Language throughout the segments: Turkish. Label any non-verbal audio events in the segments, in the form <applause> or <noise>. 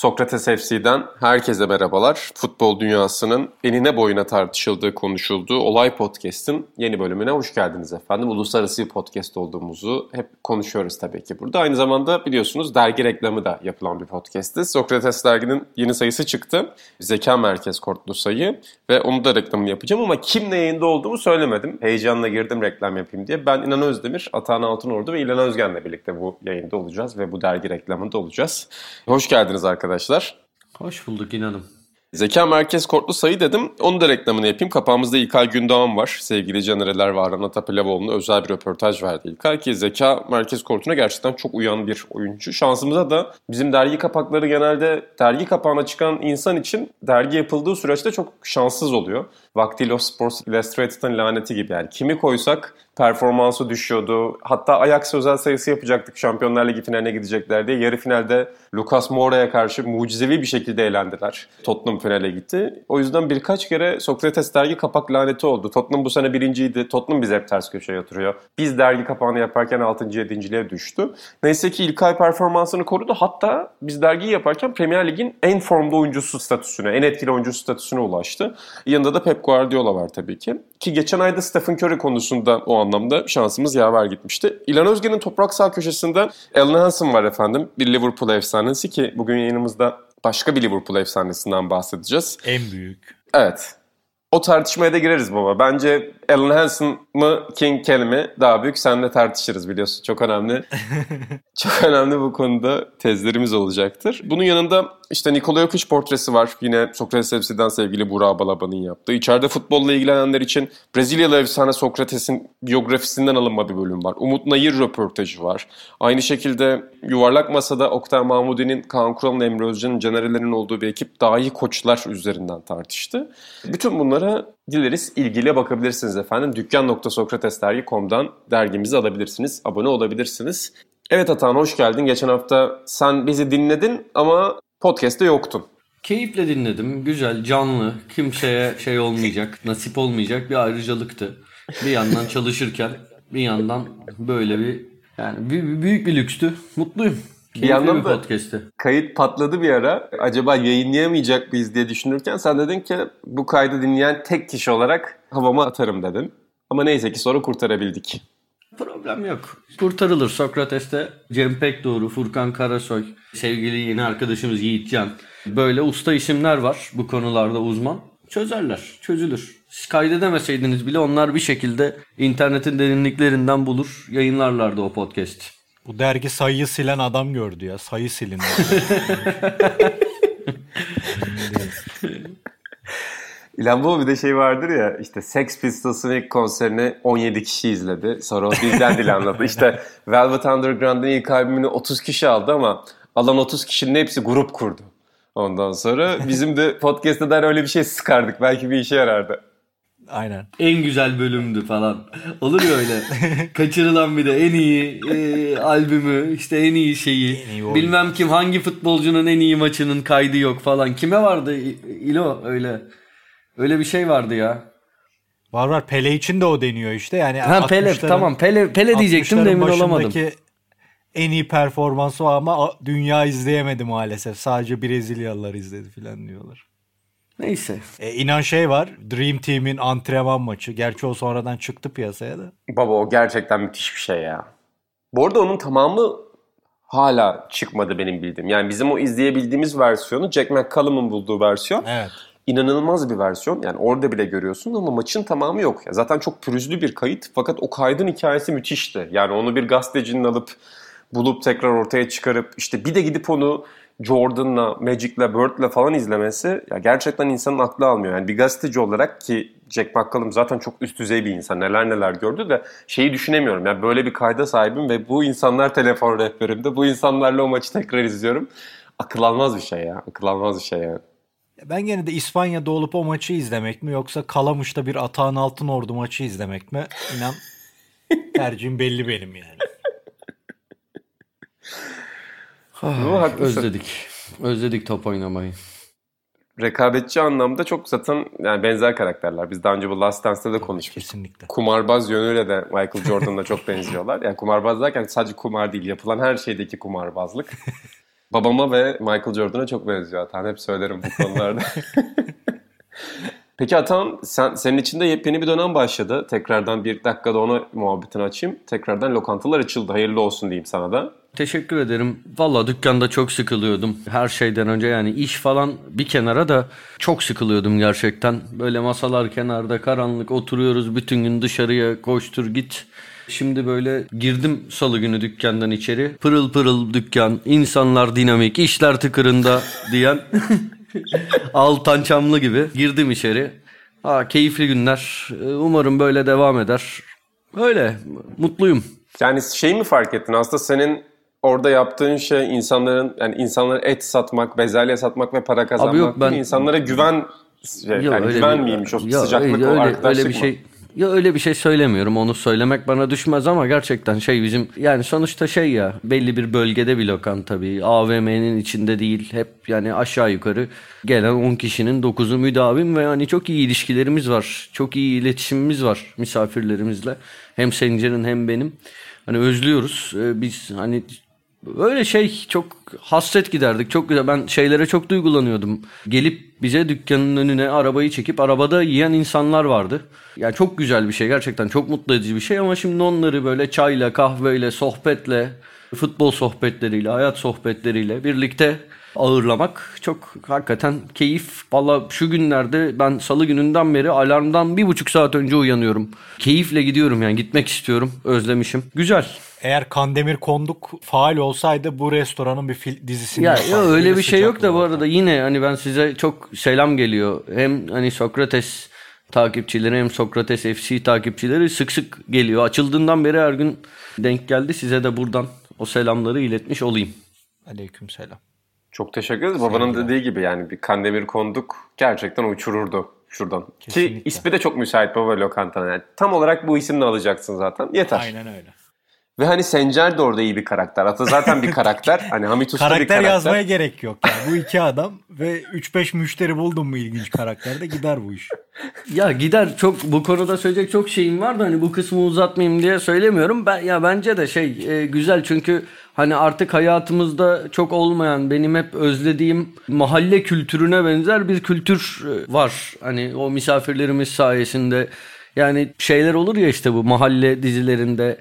Sokrates FC'den herkese merhabalar. Futbol dünyasının enine boyuna tartışıldığı, konuşulduğu Olay Podcast'ın yeni bölümüne hoş geldiniz efendim. Uluslararası bir podcast olduğumuzu hep konuşuyoruz tabii ki burada. Aynı zamanda biliyorsunuz dergi reklamı da yapılan bir podcast'ti. Sokrates derginin yeni sayısı çıktı. Zeka Merkez Kortlu sayı ve onu da reklamını yapacağım ama kimle yayında olduğumu söylemedim. Heyecanla girdim reklam yapayım diye. Ben İnan Özdemir, Atahan Altınordu ve İlhan Özgen'le birlikte bu yayında olacağız ve bu dergi reklamında olacağız. Hoş geldiniz arkadaşlar arkadaşlar. Hoş bulduk inanım. Zeka Merkez Kortlu sayı dedim. Onu da reklamını yapayım. Kapağımızda İlkay Gündoğan var. Sevgili Canereler var. Aran Atapilavoğlu'na özel bir röportaj verdi İlkay ki Zeka Merkez Kortu'na gerçekten çok uyan bir oyuncu. Şansımıza da bizim dergi kapakları genelde dergi kapağına çıkan insan için dergi yapıldığı süreçte çok şanssız oluyor. Vaktiyle Sports Illustrated'ın laneti gibi yani. Kimi koysak performansı düşüyordu. Hatta Ajax özel sayısı yapacaktık Şampiyonlar Ligi finaline gidecekler diye. Yarı finalde Lucas Moura'ya karşı mucizevi bir şekilde eğlendiler. Tottenham finale gitti. O yüzden birkaç kere Sokrates dergi kapak laneti oldu. Tottenham bu sene birinciydi. Tottenham bizi hep ters köşeye oturuyor. Biz dergi kapağını yaparken 6. 7. düştü. Neyse ki İlkay performansını korudu. Hatta biz dergiyi yaparken Premier Lig'in en formda oyuncusu statüsüne, en etkili oyuncusu statüsüne ulaştı. Yanında da Pep Guardiola var tabii ki. Ki geçen ayda Stephen Curry konusunda o anlamda şansımız yaver gitmişti. İlan Özgen'in toprak sağ köşesinde Alan Hansen var efendim. Bir Liverpool efsanesi ki bugün yayınımızda başka bir Liverpool efsanesinden bahsedeceğiz. En büyük. Evet. O tartışmaya da gireriz baba. Bence Alan Hansen mı King Kelly mi daha büyük senle tartışırız biliyorsun. Çok önemli. <laughs> çok önemli bu konuda tezlerimiz olacaktır. Bunun yanında işte Nikola Jokic portresi var. Yine Sokrates FC'den sevgili Burak Balaban'ın yaptığı. İçeride futbolla ilgilenenler için Brezilyalı efsane Sokrates'in biyografisinden alınma bir bölüm var. Umut Nayır röportajı var. Aynı şekilde Yuvarlak Masa'da Oktay Mahmudi'nin, Kaan Kural'ın, Emre Özcan'ın, Canerelerin olduğu bir ekip dahi koçlar üzerinden tartıştı. Bütün bunlara dileriz ilgili bakabilirsiniz efendim. Dükkan.sokratesdergi.com'dan dergimizi alabilirsiniz. Abone olabilirsiniz. Evet Atan hoş geldin. Geçen hafta sen bizi dinledin ama podcast'te yoktun. Keyifle dinledim. Güzel, canlı. Kimseye şey olmayacak, <laughs> nasip olmayacak bir ayrıcalıktı. Bir yandan çalışırken bir yandan böyle bir yani büyük bir lükstü. Mutluyum. Bir yandan da kayıt patladı bir ara. Acaba yayınlayamayacak mıyız diye düşünürken sen dedin ki bu kaydı dinleyen tek kişi olarak havama atarım dedin. Ama neyse ki sonra kurtarabildik. Problem yok. Kurtarılır. Sokrates'te Cem Pekdoğru, Furkan Karasoy, sevgili yeni arkadaşımız Yiğitcan. Böyle usta isimler var bu konularda uzman. Çözerler, çözülür. Siz kaydedemeseydiniz bile onlar bir şekilde internetin derinliklerinden bulur, yayınlarlardı o podcast. Bu dergi sayıyı silen adam gördü ya. Sayı silindi. <laughs> İlhan bu bir de şey vardır ya işte Sex Pistols'ın ilk konserini 17 kişi izledi. Sonra o bizden dil anlattı. İşte Velvet Underground'ın ilk albümünü 30 kişi aldı ama alan 30 kişinin hepsi grup kurdu. Ondan sonra bizim de podcast'ta öyle bir şey sıkardık. Belki bir işe yarardı. Aynen. En güzel bölümdü falan. Olur ya öyle. <laughs> Kaçırılan bir de en iyi e, albümü, işte en iyi şeyi. En iyi Bilmem kim hangi futbolcunun en iyi maçının kaydı yok falan. Kime vardı İlo öyle? Öyle bir şey vardı ya. Var var Pele için de o deniyor işte. Yani ha Pele tamam Pele Pele diyecektim de emin olamadım. en iyi performansı o ama dünya izleyemedi maalesef. Sadece Brezilyalılar izledi falan diyorlar. Neyse. E, inan şey var. Dream Team'in antrenman maçı. Gerçi o sonradan çıktı piyasaya da. Baba o gerçekten müthiş bir şey ya. Bu arada onun tamamı hala çıkmadı benim bildiğim. Yani bizim o izleyebildiğimiz versiyonu Jack McCallum'un bulduğu versiyon. Evet. İnanılmaz bir versiyon. Yani orada bile görüyorsun ama maçın tamamı yok. Ya zaten çok pürüzlü bir kayıt fakat o kaydın hikayesi müthişti. Yani onu bir gazetecinin alıp bulup tekrar ortaya çıkarıp işte bir de gidip onu Jordan'la, Magic'le, Bird'le falan izlemesi ya gerçekten insanın aklı almıyor. Yani bir gazeteci olarak ki Jack McCallum zaten çok üst düzey bir insan. Neler neler gördü de şeyi düşünemiyorum. Yani böyle bir kayda sahibim ve bu insanlar telefon rehberimde. Bu insanlarla o maçı tekrar izliyorum. Akıl almaz bir şey ya. Akıl almaz bir şey yani. Ben gene de İspanya'da olup o maçı izlemek mi yoksa Kalamış'ta bir Atağın Altın Ordu maçı izlemek mi? İnan <laughs> tercihim belli benim yani. Ama haklısın. Özledik. Özledik top oynamayı. Rekabetçi anlamda çok zaten yani benzer karakterler. Biz daha önce bu Last Dance'te de konuşmuştuk. Kesinlikle. Kumarbaz yönüyle de Michael Jordan'la çok <laughs> benziyorlar. Yani kumarbaz derken sadece kumar değil, yapılan her şeydeki kumarbazlık. <laughs> Babama ve Michael Jordan'a çok benziyor Atan. Hep söylerim bu konularda. <laughs> Peki Atan, sen, senin için de yepyeni bir dönem başladı. Tekrardan bir dakikada ona muhabbetini açayım. Tekrardan lokantalar açıldı. Hayırlı olsun diyeyim sana da. Teşekkür ederim. Valla dükkanda çok sıkılıyordum. Her şeyden önce yani iş falan bir kenara da çok sıkılıyordum gerçekten. Böyle masalar kenarda karanlık oturuyoruz bütün gün dışarıya koştur git. Şimdi böyle girdim salı günü dükkandan içeri. Pırıl pırıl dükkan, insanlar dinamik, işler tıkırında <laughs> diyen <laughs> Altan Çamlı gibi girdim içeri. Ha, keyifli günler. Ee, Umarım böyle devam eder. Öyle mutluyum. Yani şey mi fark ettin? Aslında senin orada yaptığın şey insanların yani insanlara et satmak, bezelye satmak ve para kazanmak. yok, ben- insanlara güven şey, Yok, yani güven bir- miymiş o Ya sıcaklık öyle, o öyle, arkadaşlık öyle bir mı? şey ya öyle bir şey söylemiyorum. Onu söylemek bana düşmez ama gerçekten şey bizim yani sonuçta şey ya belli bir bölgede bir lokanta tabii. AVM'nin içinde değil. Hep yani aşağı yukarı gelen 10 kişinin 9'u müdavim ve hani çok iyi ilişkilerimiz var. Çok iyi iletişimimiz var misafirlerimizle. Hem Sencer'in hem benim. Hani özlüyoruz. Ee, Biz hani Öyle şey çok hasret giderdik. Çok güzel. Ben şeylere çok duygulanıyordum. Gelip bize dükkanın önüne arabayı çekip arabada yiyen insanlar vardı. Yani çok güzel bir şey. Gerçekten çok mutlu edici bir şey ama şimdi onları böyle çayla, kahveyle, sohbetle, futbol sohbetleriyle, hayat sohbetleriyle birlikte ağırlamak çok hakikaten keyif. Valla şu günlerde ben salı gününden beri alarmdan bir buçuk saat önce uyanıyorum. Keyifle gidiyorum yani gitmek istiyorum. Özlemişim. Güzel. Eğer Kandemir Konduk faal olsaydı bu restoranın bir fil, dizisini Ya, ya öyle bir şey yok da bu arada yine hani ben size çok selam geliyor. Hem hani Sokrates takipçileri hem Sokrates FC takipçileri sık sık geliyor. Açıldığından beri her gün denk geldi. Size de buradan o selamları iletmiş olayım. Aleykümselam. Çok teşekkür ederiz. Babanın dediği gibi yani bir Kandemir Konduk gerçekten uçururdu şuradan. Ki Kesinlikle. ismi de çok müsait baba lokantana. Yani tam olarak bu isimle alacaksın zaten. Yeter. Aynen öyle. Ve hani Sencer de orada iyi bir karakter. Ata zaten bir karakter. <laughs> Hani Hamit Usta bir Karakter karakter. yazmaya gerek yok. Yani. Bu iki adam ve 3-5 müşteri buldun mu ilginç karakterde gider bu iş. Ya gider çok bu konuda söyleyecek çok şeyim var da hani bu kısmı uzatmayayım diye söylemiyorum. Ben ya bence de şey e, güzel çünkü hani artık hayatımızda çok olmayan benim hep özlediğim mahalle kültürüne benzer bir kültür e, var. Hani o misafirlerimiz sayesinde yani şeyler olur ya işte bu mahalle dizilerinde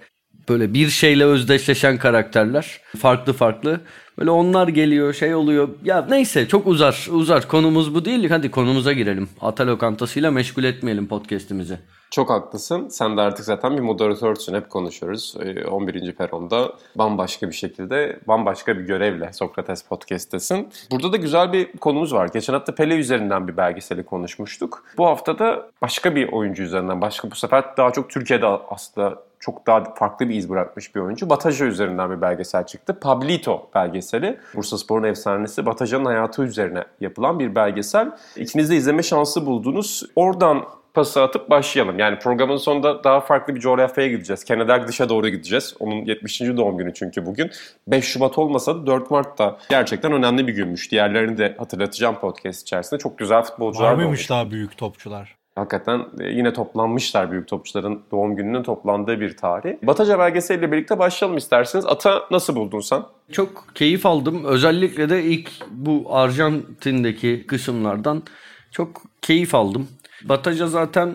böyle bir şeyle özdeşleşen karakterler. Farklı farklı. Böyle onlar geliyor şey oluyor. Ya neyse çok uzar uzar. Konumuz bu değil. Hadi konumuza girelim. Ata lokantasıyla meşgul etmeyelim podcast'imizi. Çok haklısın. Sen de artık zaten bir moderatörsün. Hep konuşuyoruz. Ee, 11. peronda bambaşka bir şekilde, bambaşka bir görevle Sokrates Podcast'tesin. Burada da güzel bir konumuz var. Geçen hafta Pele üzerinden bir belgeseli konuşmuştuk. Bu hafta da başka bir oyuncu üzerinden, başka bu sefer daha çok Türkiye'de aslında çok daha farklı bir iz bırakmış bir oyuncu. Bataja üzerinden bir belgesel çıktı. Pablito belgeseli. Bursaspor'un efsanesi Bataja'nın hayatı üzerine yapılan bir belgesel. İkiniz de izleme şansı buldunuz. Oradan pası atıp başlayalım. Yani programın sonunda daha farklı bir coğrafyaya gideceğiz. Kennedy dışa doğru gideceğiz. Onun 70. doğum günü çünkü bugün. 5 Şubat olmasa da 4 Mart da gerçekten önemli bir günmüş. Diğerlerini de hatırlatacağım podcast içerisinde. Çok güzel futbolcular Var mıymış olmuş. daha büyük topçular? Hakikaten e, yine toplanmışlar büyük topçuların doğum gününün toplandığı bir tarih. Bataja belgeseliyle birlikte başlayalım isterseniz. Ata nasıl buldun sen? Çok keyif aldım özellikle de ilk bu Arjantin'deki kısımlardan çok keyif aldım. Bataja zaten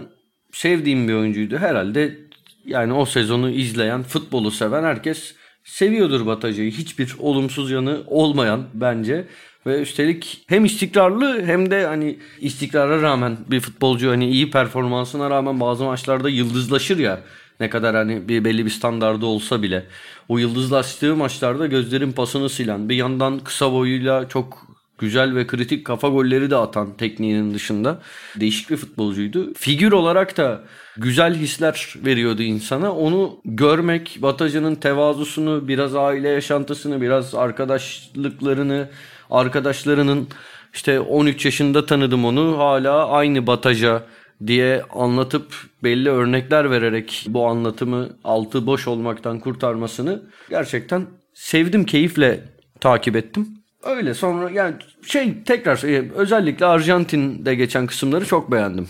sevdiğim bir oyuncuydu herhalde yani o sezonu izleyen futbolu seven herkes seviyordur Bataja'yı. Hiçbir olumsuz yanı olmayan bence. Ve üstelik hem istikrarlı hem de hani istikrara rağmen bir futbolcu hani iyi performansına rağmen bazı maçlarda yıldızlaşır ya. Ne kadar hani bir belli bir standardı olsa bile. O yıldızlaştığı maçlarda gözlerin pasını silen bir yandan kısa boyuyla çok güzel ve kritik kafa golleri de atan tekniğinin dışında değişik bir futbolcuydu. Figür olarak da güzel hisler veriyordu insana. Onu görmek, Bataja'nın tevazusunu, biraz aile yaşantısını, biraz arkadaşlıklarını, arkadaşlarının işte 13 yaşında tanıdım onu. Hala aynı Bataja diye anlatıp belli örnekler vererek bu anlatımı altı boş olmaktan kurtarmasını gerçekten sevdim, keyifle takip ettim. Öyle sonra yani şey tekrar e, özellikle Arjantin'de geçen kısımları çok beğendim.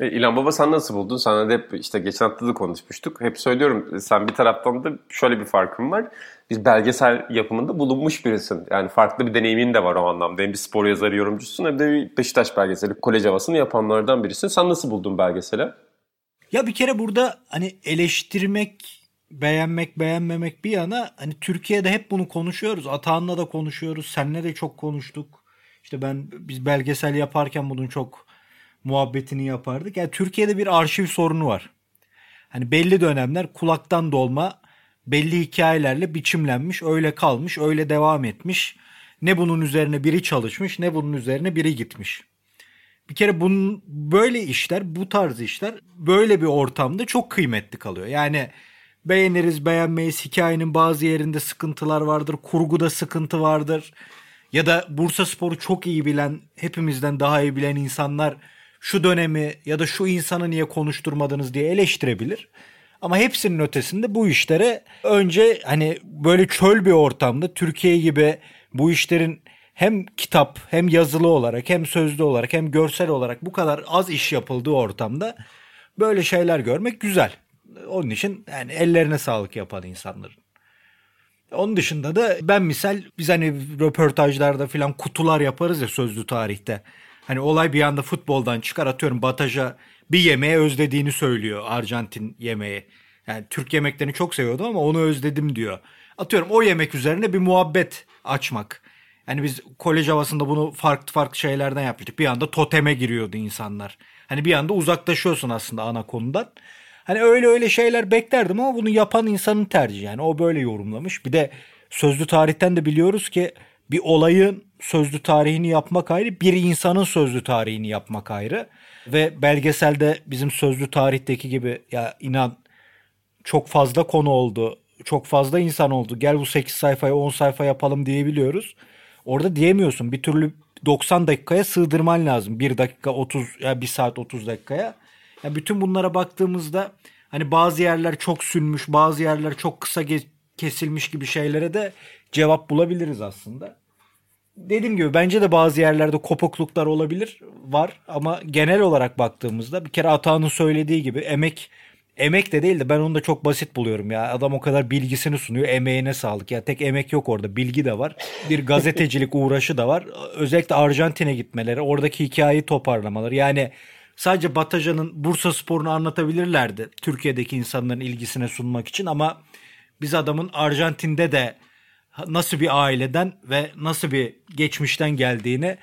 E, İlhan Baba sen nasıl buldun? Sana da hep işte geçen hafta da konuşmuştuk. Hep söylüyorum sen bir taraftan da şöyle bir farkın var. Biz belgesel yapımında bulunmuş birisin. Yani farklı bir deneyimin de var o anlamda. Hem bir spor yazarı yorumcusun hem de bir Beşiktaş belgeseli kolej havasını yapanlardan birisin. Sen nasıl buldun belgeseli? Ya bir kere burada hani eleştirmek, beğenmek, beğenmemek bir yana hani Türkiye'de hep bunu konuşuyoruz. Atahan'la da konuşuyoruz. Seninle de çok konuştuk. İşte ben biz belgesel yaparken bunun çok muhabbetini yapardık. Yani Türkiye'de bir arşiv sorunu var. Hani belli dönemler kulaktan dolma belli hikayelerle biçimlenmiş, öyle kalmış, öyle devam etmiş. Ne bunun üzerine biri çalışmış, ne bunun üzerine biri gitmiş. Bir kere bunun böyle işler, bu tarz işler böyle bir ortamda çok kıymetli kalıyor. Yani beğeniriz, beğenmeyiz. Hikayenin bazı yerinde sıkıntılar vardır, kurguda sıkıntı vardır. Ya da Bursa Spor'u çok iyi bilen, hepimizden daha iyi bilen insanlar şu dönemi ya da şu insanı niye konuşturmadınız diye eleştirebilir. Ama hepsinin ötesinde bu işlere önce hani böyle çöl bir ortamda Türkiye gibi bu işlerin hem kitap hem yazılı olarak hem sözlü olarak hem görsel olarak bu kadar az iş yapıldığı ortamda böyle şeyler görmek güzel. Onun için yani ellerine sağlık yapan insanların. Onun dışında da ben misal biz hani röportajlarda falan kutular yaparız ya sözlü tarihte. Hani olay bir anda futboldan çıkar atıyorum Bataja bir yemeğe özlediğini söylüyor Arjantin yemeği. Yani Türk yemeklerini çok seviyordum ama onu özledim diyor. Atıyorum o yemek üzerine bir muhabbet açmak. Yani biz kolej havasında bunu farklı farklı şeylerden yapmıştık. Bir anda toteme giriyordu insanlar. Hani bir anda uzaklaşıyorsun aslında ana konudan. Hani öyle öyle şeyler beklerdim ama bunu yapan insanın tercihi. Yani o böyle yorumlamış. Bir de sözlü tarihten de biliyoruz ki bir olayın sözlü tarihini yapmak ayrı, bir insanın sözlü tarihini yapmak ayrı. Ve belgeselde bizim sözlü tarihteki gibi ya inan çok fazla konu oldu. Çok fazla insan oldu. Gel bu 8 sayfaya 10 sayfa yapalım diyebiliyoruz. Orada diyemiyorsun. Bir türlü 90 dakikaya sığdırman lazım. 1 dakika 30 ya 1 saat 30 dakikaya. Ya bütün bunlara baktığımızda hani bazı yerler çok sünmüş, bazı yerler çok kısa kesilmiş gibi şeylere de cevap bulabiliriz aslında dediğim gibi bence de bazı yerlerde kopukluklar olabilir var ama genel olarak baktığımızda bir kere Atağan'ın söylediği gibi emek emek de değil de ben onu da çok basit buluyorum ya. Adam o kadar bilgisini sunuyor. Emeğine sağlık. Ya tek emek yok orada. Bilgi de var. Bir gazetecilik <laughs> uğraşı da var. Özellikle Arjantin'e gitmeleri, oradaki hikayeyi toparlamaları. Yani sadece Bataja'nın Bursa Spor'unu anlatabilirlerdi. Türkiye'deki insanların ilgisine sunmak için ama biz adamın Arjantin'de de nasıl bir aileden ve nasıl bir geçmişten geldiğini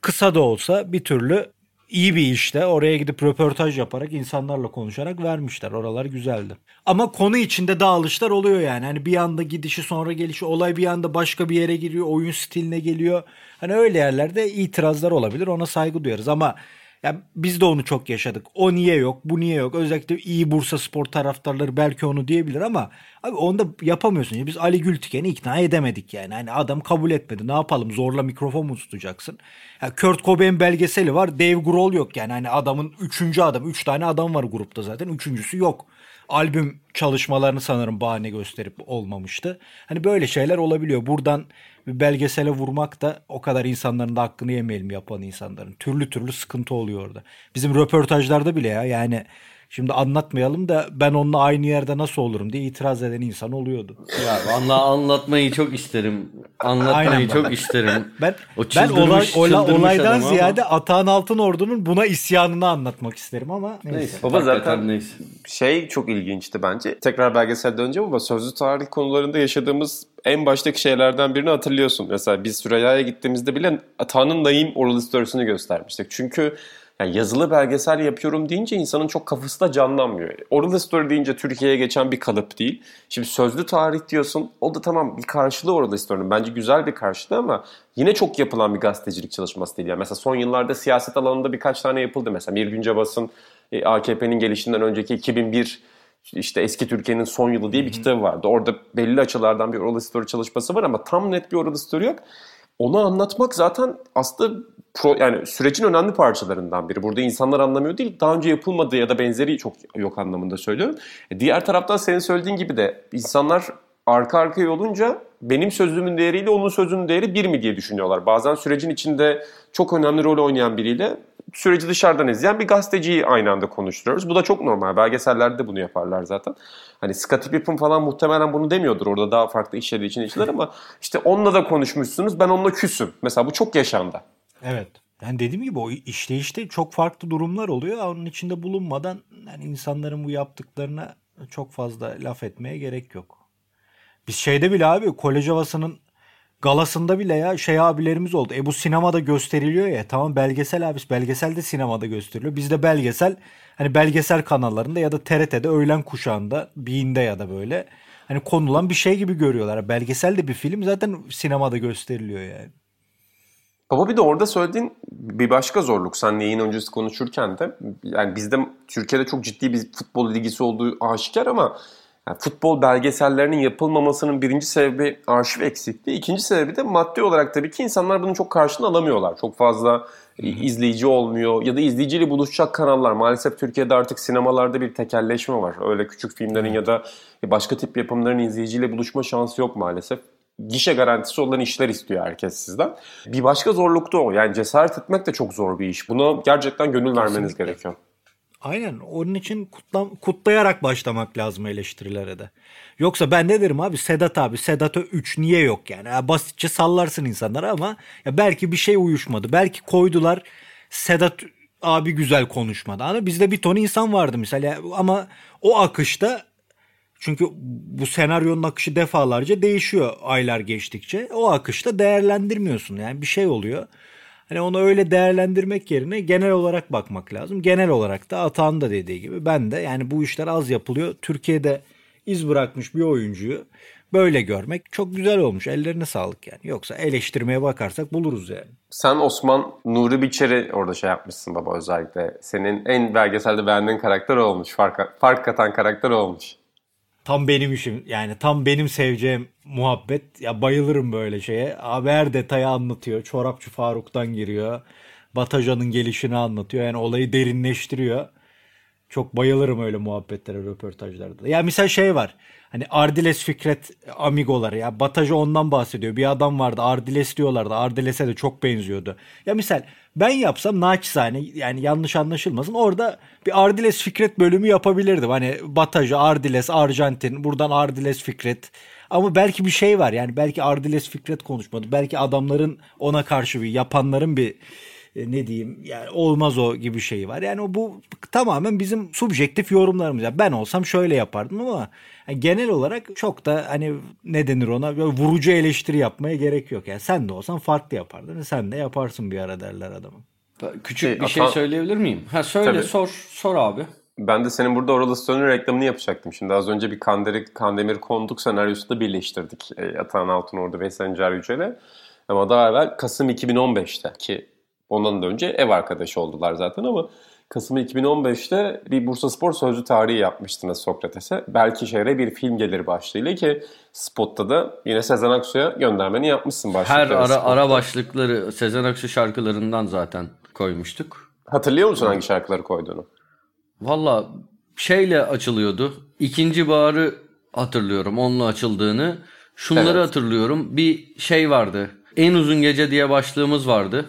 kısa da olsa bir türlü iyi bir işte oraya gidip röportaj yaparak insanlarla konuşarak vermişler. Oralar güzeldi. Ama konu içinde dağılışlar oluyor yani. Hani bir anda gidişi sonra gelişi olay bir anda başka bir yere giriyor. Oyun stiline geliyor. Hani öyle yerlerde itirazlar olabilir. Ona saygı duyarız ama ya biz de onu çok yaşadık. O niye yok, bu niye yok? Özellikle iyi Bursa Spor taraftarları belki onu diyebilir ama abi onu da yapamıyorsun. Biz Ali Gültiken'i ikna edemedik yani. Hani adam kabul etmedi. Ne yapalım? Zorla mikrofon mu tutacaksın? Ya Kurt Cobain belgeseli var. Dave Grohl yok yani. Hani adamın üçüncü adam. Üç tane adam var grupta zaten. Üçüncüsü yok albüm çalışmalarını sanırım bahane gösterip olmamıştı. Hani böyle şeyler olabiliyor. Buradan bir belgesele vurmak da o kadar insanların da hakkını yemeyelim yapan insanların. Türlü türlü sıkıntı oluyor orada. Bizim röportajlarda bile ya yani Şimdi anlatmayalım da ben onunla aynı yerde nasıl olurum diye itiraz eden insan oluyordu. Ya vallahi anlatmayı çok isterim. Anlatmayı Aynen çok isterim. <laughs> Ben o ben olay, ola, olaydan ziyade ama. Atahan Altınordu'nun buna isyanını anlatmak isterim ama neyse. neyse. Baba zaten neyse. şey çok ilginçti bence. Tekrar belgesel döneceğim ama sözlü tarih konularında yaşadığımız en baştaki şeylerden birini hatırlıyorsun. Mesela biz Süreyya'ya gittiğimizde bile Atan'ın Naim oral göstermiştik. Çünkü yani yazılı belgesel yapıyorum deyince insanın çok kafası da canlanmıyor. Oral Story deyince Türkiye'ye geçen bir kalıp değil. Şimdi sözlü tarih diyorsun. O da tamam bir karşılığı Oral Story'nin. Bence güzel bir karşılığı ama yine çok yapılan bir gazetecilik çalışması değil. Yani mesela son yıllarda siyaset alanında birkaç tane yapıldı. Mesela Mir Güncebas'ın e, AKP'nin gelişinden önceki 2001 işte eski Türkiye'nin son yılı diye bir kitabı vardı. Orada belli açılardan bir oral story çalışması var ama tam net bir oral story yok. Onu anlatmak zaten aslında pro, yani sürecin önemli parçalarından biri. Burada insanlar anlamıyor değil, daha önce yapılmadığı ya da benzeri çok yok anlamında söylüyorum. E, diğer taraftan senin söylediğin gibi de insanlar arka arkaya olunca benim sözümün değeriyle onun sözünün değeri bir mi diye düşünüyorlar. Bazen sürecin içinde çok önemli rol oynayan biriyle süreci dışarıdan izleyen bir gazeteciyi aynı anda konuşturuyoruz. Bu da çok normal. Belgesellerde de bunu yaparlar zaten. Hani Scottie Pippen falan muhtemelen bunu demiyordur. Orada daha farklı işleri için içler ama işte onunla da konuşmuşsunuz. Ben onunla küsüm. Mesela bu çok yaşandı. Evet. Yani dediğim gibi o işleyişte çok farklı durumlar oluyor. Onun içinde bulunmadan yani insanların bu yaptıklarına çok fazla laf etmeye gerek yok. Biz şeyde bile abi kolej havasının galasında bile ya şey abilerimiz oldu. E bu sinemada gösteriliyor ya. Tamam belgesel abi. Belgesel de sinemada gösteriliyor. Bizde belgesel hani belgesel kanallarında ya da TRT'de öğlen kuşağında Bean'de ya da böyle hani konulan bir şey gibi görüyorlar. Belgesel de bir film zaten sinemada gösteriliyor yani. Baba bir de orada söylediğin bir başka zorluk. Sen yayın öncesi konuşurken de yani bizde Türkiye'de çok ciddi bir futbol ilgisi olduğu aşikar ama yani futbol belgesellerinin yapılmamasının birinci sebebi arşiv eksikliği. İkinci sebebi de maddi olarak tabii ki insanlar bunu çok karşılığını alamıyorlar. Çok fazla izleyici olmuyor ya da izleyiciyle buluşacak kanallar. Maalesef Türkiye'de artık sinemalarda bir tekelleşme var. Öyle küçük filmlerin ya da başka tip yapımların izleyiciyle buluşma şansı yok maalesef gişe garantisi olan işler istiyor herkes sizden. Bir başka zorluk da o. Yani cesaret etmek de çok zor bir iş. Buna gerçekten gönül Kesinlikle. vermeniz gerekiyor. Aynen. Onun için kutla, kutlayarak başlamak lazım eleştirilere de. Yoksa ben ne derim abi Sedat abi Sedat'a 3 niye yok yani? ya basitçe sallarsın insanlara ama ya belki bir şey uyuşmadı. Belki koydular Sedat abi güzel konuşmadı. Ama bizde bir ton insan vardı mesela ama o akışta çünkü bu senaryonun akışı defalarca değişiyor aylar geçtikçe. O akışta değerlendirmiyorsun. Yani bir şey oluyor. Hani onu öyle değerlendirmek yerine genel olarak bakmak lazım. Genel olarak da Atan da dediği gibi ben de yani bu işler az yapılıyor. Türkiye'de iz bırakmış bir oyuncuyu böyle görmek çok güzel olmuş. Ellerine sağlık yani. Yoksa eleştirmeye bakarsak buluruz yani. Sen Osman Nuri Biçer'i orada şey yapmışsın baba özellikle. Senin en belgeselde beğendiğin karakter olmuş. Fark, fark katan karakter olmuş. Tam benim işim yani tam benim seveceğim muhabbet. Ya bayılırım böyle şeye. Abi her detayı anlatıyor. Çorapçı Faruk'tan giriyor. Batajan'ın gelişini anlatıyor. Yani olayı derinleştiriyor. Çok bayılırım öyle muhabbetlere, röportajlarda. Ya misal şey var. Hani Ardiles Fikret amigoları ya. Bataja ondan bahsediyor. Bir adam vardı Ardiles diyorlardı. Ardiles'e de çok benziyordu. Ya misal ben yapsam naçizane yani yanlış anlaşılmasın orada bir Ardiles Fikret bölümü yapabilirdim. Hani Bataja, Ardiles, Arjantin, buradan Ardiles Fikret. Ama belki bir şey var yani belki Ardiles Fikret konuşmadı. Belki adamların ona karşı bir yapanların bir ne diyeyim yani olmaz o gibi şey var. Yani bu tamamen bizim subjektif yorumlarımız. Yani ben olsam şöyle yapardım ama yani genel olarak çok da hani ne denir ona böyle vurucu eleştiri yapmaya gerek yok. Yani sen de olsan farklı yapardın. Sen de yaparsın bir ara derler adamın. Küçük şey, bir şey söyleyebilir miyim? Ha söyle Tabii. sor sor abi. Ben de senin burada Oralı Stone'un reklamını yapacaktım. Şimdi az önce bir Kandemir, Kandemir Konduk senaryosu da birleştirdik. E, Atahan Altınordu ve Sencer Yücel'e. Ama daha evvel Kasım 2015'te ki ondan da önce ev arkadaşı oldular zaten ama Kasım 2015'te bir Bursa Spor sözlü tarihi yapmıştınız Sokrates'e. Belki şehre bir film gelir başlığıyla ki spotta da yine Sezen Aksu'ya göndermeni yapmışsın başlıkları. Her ara, spotta. ara başlıkları Sezen Aksu şarkılarından zaten koymuştuk. Hatırlıyor musun hangi şarkıları koyduğunu? Valla şeyle açılıyordu. İkinci baharı hatırlıyorum onunla açıldığını. Şunları evet. hatırlıyorum. Bir şey vardı. En uzun gece diye başlığımız vardı.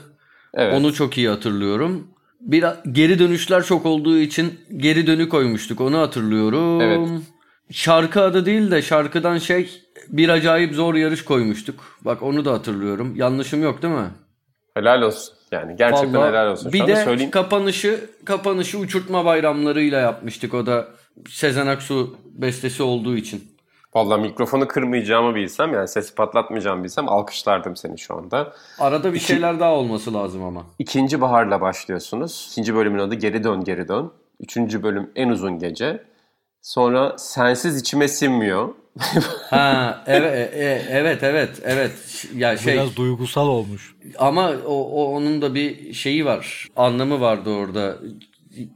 Evet. Onu çok iyi hatırlıyorum. Bir geri dönüşler çok olduğu için geri dönü koymuştuk. Onu hatırlıyorum. Evet. Şarkı adı değil de şarkıdan şey bir acayip zor yarış koymuştuk. Bak onu da hatırlıyorum. Yanlışım yok değil mi? Helal olsun. Yani gerçekten Vallahi, helal olsun. Şu bir de söyleyeyim. kapanışı kapanışı uçurtma bayramlarıyla yapmıştık. O da Sezen Aksu bestesi olduğu için. Valla mikrofonu kırmayacağımı bilsem yani sesi patlatmayacağımı bilsem alkışlardım seni şu anda. Arada bir İki, şeyler daha olması lazım ama. İkinci baharla başlıyorsunuz. İkinci bölümün adı Geri Dön Geri Dön. Üçüncü bölüm En Uzun Gece. Sonra Sensiz içime Sinmiyor. <laughs> ha evet e, e, evet evet evet ya şey biraz duygusal olmuş. Ama o, o onun da bir şeyi var. Anlamı vardı orada.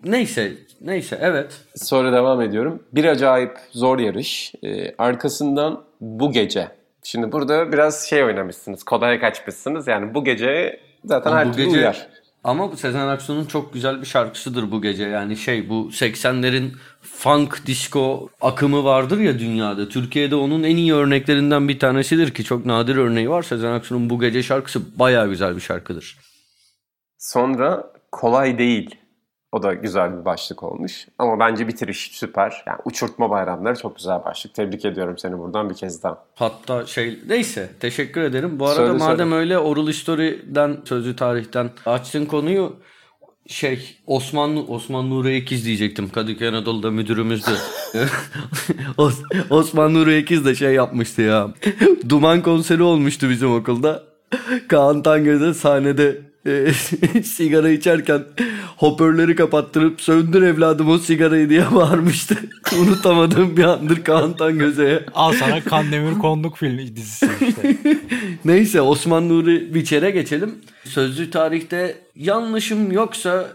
Neyse, neyse evet. Sonra devam ediyorum. Bir acayip zor yarış. Ee, arkasından bu gece. Şimdi burada biraz şey oynamışsınız. Kodaya kaçmışsınız. Yani bu gece zaten Ama her türlü gece, uyar. Ama Sezen Aksu'nun çok güzel bir şarkısıdır bu gece. Yani şey bu 80'lerin funk disco akımı vardır ya dünyada. Türkiye'de onun en iyi örneklerinden bir tanesidir ki çok nadir örneği var. Sezen Aksu'nun bu gece şarkısı baya güzel bir şarkıdır. Sonra kolay değil. O da güzel bir başlık olmuş. Ama bence bitiriş süper. Yani uçurtma bayramları çok güzel başlık. Tebrik ediyorum seni buradan bir kez daha. Hatta şey neyse teşekkür ederim. Bu arada Söyle, madem söyle. öyle Oral History'den sözlü tarihten açtın konuyu şey Osman Osman Nuri Ekiz diyecektim. Kadıköy Anadolu'da müdürümüzdü. <laughs> Os- Osman Nuri Ekiz de şey yapmıştı ya. Duman konseri olmuştu bizim okulda. Kaan Tangöze sahnede e, <laughs> sigara içerken hoparlörleri kapattırıp söndür evladım o sigarayı diye bağırmıştı. <laughs> Unutamadığım bir andır Kaan Tangöze'ye. Al sana Kandemir Konduk filmi dizisi işte. <laughs> Neyse Osman Nuri Biçer'e geçelim. Sözlü tarihte yanlışım yoksa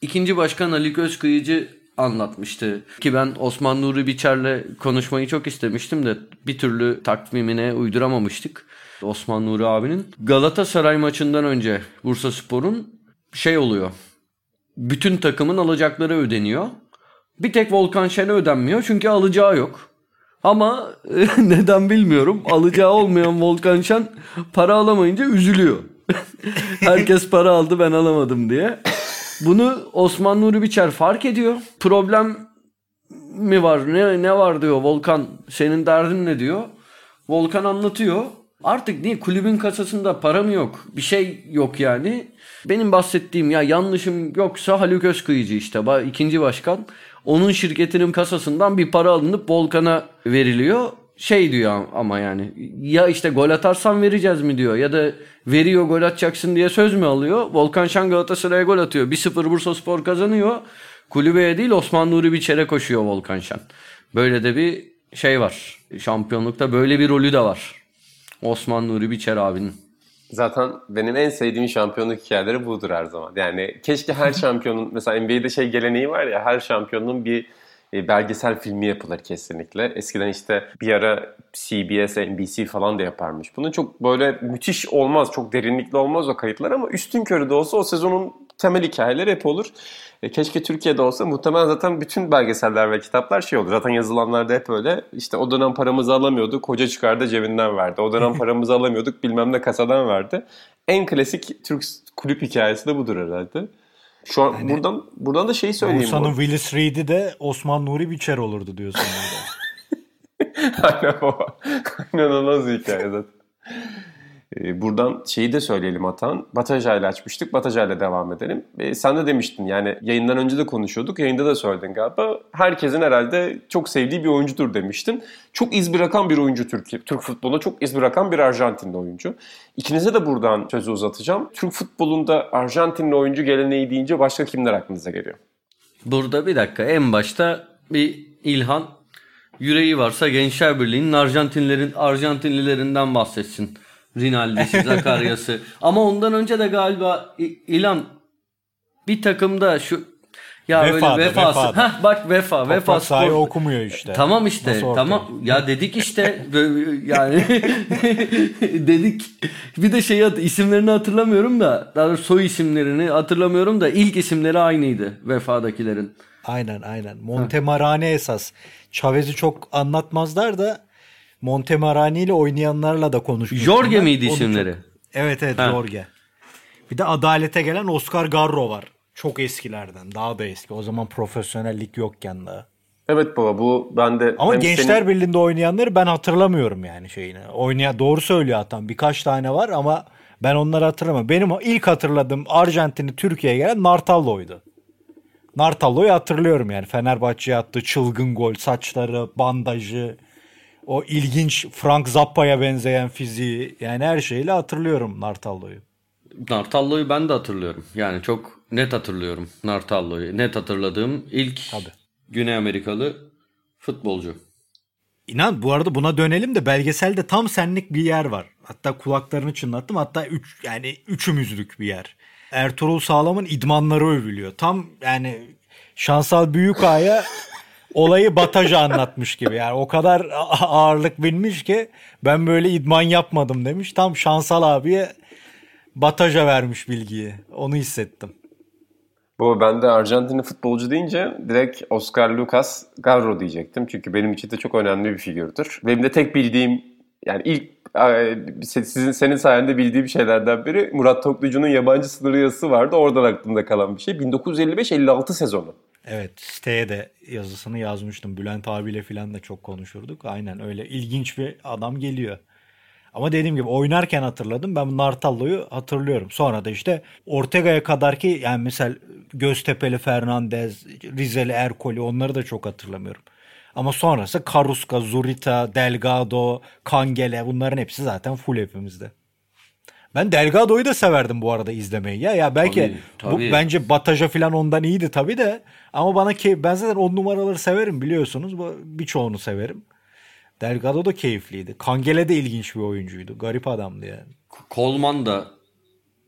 ikinci başkan Ali Gözkıyıcı anlatmıştı. Ki ben Osman Nuri Biçer'le konuşmayı çok istemiştim de bir türlü takvimine uyduramamıştık. Osman Nuri abinin. Galatasaray maçından önce Bursa Spor'un şey oluyor. Bütün takımın alacakları ödeniyor. Bir tek Volkan Şen'e ödenmiyor çünkü alacağı yok. Ama <laughs> neden bilmiyorum. Alacağı olmayan Volkan Şen para alamayınca üzülüyor. <laughs> Herkes para aldı ben alamadım diye. Bunu Osman Nuri Biçer fark ediyor. Problem mi var ne, ne var diyor Volkan senin derdin ne diyor. Volkan anlatıyor. Artık niye kulübün kasasında para mı yok? Bir şey yok yani. Benim bahsettiğim ya yanlışım yoksa Haluk Özkıyıcı işte ikinci başkan. Onun şirketinin kasasından bir para alınıp Volkan'a veriliyor. Şey diyor ama yani ya işte gol atarsan vereceğiz mi diyor ya da veriyor gol atacaksın diye söz mü alıyor? Volkan Şen Galatasaray'a gol atıyor. 1-0 Bursa Spor kazanıyor. Kulübeye değil Osman Nuri Biçer'e koşuyor Volkan Şen. Böyle de bir şey var. Şampiyonlukta böyle bir rolü de var. Osman Nuri Biçer abinin. Zaten benim en sevdiğim şampiyonluk hikayeleri budur her zaman. Yani keşke her <laughs> şampiyonun mesela NBA'de şey geleneği var ya her şampiyonun bir e, belgesel filmi yapılır kesinlikle. Eskiden işte bir ara CBS, NBC falan da yaparmış. Bunun çok böyle müthiş olmaz, çok derinlikli olmaz o kayıtlar ama üstün körü de olsa o sezonun temel hikayeleri hep olur. E, keşke Türkiye'de olsa muhtemelen zaten bütün belgeseller ve kitaplar şey olur. Zaten yazılanlarda hep öyle. İşte o dönem paramızı alamıyorduk. Hoca çıkardı cebinden verdi. O dönem <laughs> paramızı alamıyorduk. Bilmem ne kasadan verdi. En klasik Türk kulüp hikayesi de budur herhalde. Şu an buradan buradan da şeyi söyleyeyim. bu. Bursa'nın Willis Reed'i de Osman Nuri Biçer olurdu diyorsun. burada. <laughs> Aynen baba. İnanılmaz bir hikaye zaten. Ee, Buradan şeyi de söyleyelim Atan. Bataja açmıştık. Bataja devam edelim. Ee, sen de demiştin yani yayından önce de konuşuyorduk. Yayında da söyledin galiba. Herkesin herhalde çok sevdiği bir oyuncudur demiştin. Çok iz bırakan bir oyuncu Türkiye. Türk futboluna çok iz bırakan bir Arjantinli oyuncu. İkinize de buradan sözü uzatacağım. Türk futbolunda Arjantinli oyuncu geleneği deyince başka kimler aklınıza geliyor? Burada bir dakika en başta bir İlhan yüreği varsa Gençler Birliği'nin Arjantinlerin Arjantinlilerinden bahsetsin. Rinaldi'si, <laughs> Zakarya'sı. Ama ondan önce de galiba İ- İlhan bir takımda şu ya Vefa'da, böyle vefası. Vefa'da. Heh, bak Vefa, Vefa Toprak sahayı Spor. okumuyor işte. Tamam işte. Tamam. Ya dedik işte yani <laughs> dedik. Bir de şey isimlerini hatırlamıyorum da daha doğrusu soy isimlerini hatırlamıyorum da ilk isimleri aynıydı Vefa'dakilerin. Aynen aynen. Montemarane esas. Chavez'i çok anlatmazlar da Montemarane ile oynayanlarla da konuşmuştum. Jorge ben. miydi Onu isimleri? çok- Evet evet Ha. Jorge. Bir de adalete gelen Oscar Garro var. Çok eskilerden. Daha da eski. O zaman profesyonellik yokken daha. Evet baba bu ben de... Ama Gençler senin- Birliği'nde oynayanları ben hatırlamıyorum yani şeyini. Oynayan doğru söylüyor Atan. Birkaç tane var ama ben onları hatırlamıyorum. Benim ilk hatırladığım Arjantin'i Türkiye'ye gelen Nartallo'ydu. Nartallo'yu hatırlıyorum yani. Fenerbahçe'ye attığı çılgın gol, saçları, bandajı, o ilginç Frank Zappa'ya benzeyen fiziği. Yani her şeyle hatırlıyorum Nartallo'yu. Nartallo'yu ben de hatırlıyorum. Yani çok net hatırlıyorum Nartallo'yu. Net hatırladığım ilk Güney Amerikalı futbolcu. İnan bu arada buna dönelim de belgeselde tam senlik bir yer var. Hatta kulaklarını çınlattım. Hatta üç, yani üçümüzlük bir yer. Ertuğrul Sağlam'ın idmanları övülüyor. Tam yani Şansal Büyükağa'ya <laughs> olayı Bataja anlatmış gibi. Yani o kadar ağırlık binmiş ki ben böyle idman yapmadım demiş. Tam Şansal abiye Bataja vermiş bilgiyi. Onu hissettim. Bu ben de Arjantinli futbolcu deyince direkt Oscar Lucas Garro diyecektim. Çünkü benim için de çok önemli bir figürdür. Benim de tek bildiğim yani ilk sizin senin sayende bildiğim şeylerden biri Murat Toklucu'nun yabancı sınırı yazısı vardı. Oradan aklımda kalan bir şey. 1955-56 sezonu. Evet siteye de yazısını yazmıştım. Bülent abiyle falan da çok konuşurduk. Aynen öyle ilginç bir adam geliyor. Ama dediğim gibi oynarken hatırladım. Ben Nartallo'yu hatırlıyorum. Sonra da işte Ortega'ya kadar ki yani mesela Göztepe'li Fernandez, Rizeli Erkoli onları da çok hatırlamıyorum. Ama sonrası Karuska, Zurita, Delgado, Kangele bunların hepsi zaten full hepimizde. Ben Delgado'yu da severdim bu arada izlemeyi. Ya ya belki Tabii, tabii. Bu, bence Bataja falan ondan iyiydi tabii de ama bana ki ben zaten on numaraları severim biliyorsunuz. Bu- Birçoğunu severim. Delgado da keyifliydi. Kangele de ilginç bir oyuncuydu. Garip adamdı yani. Kolman da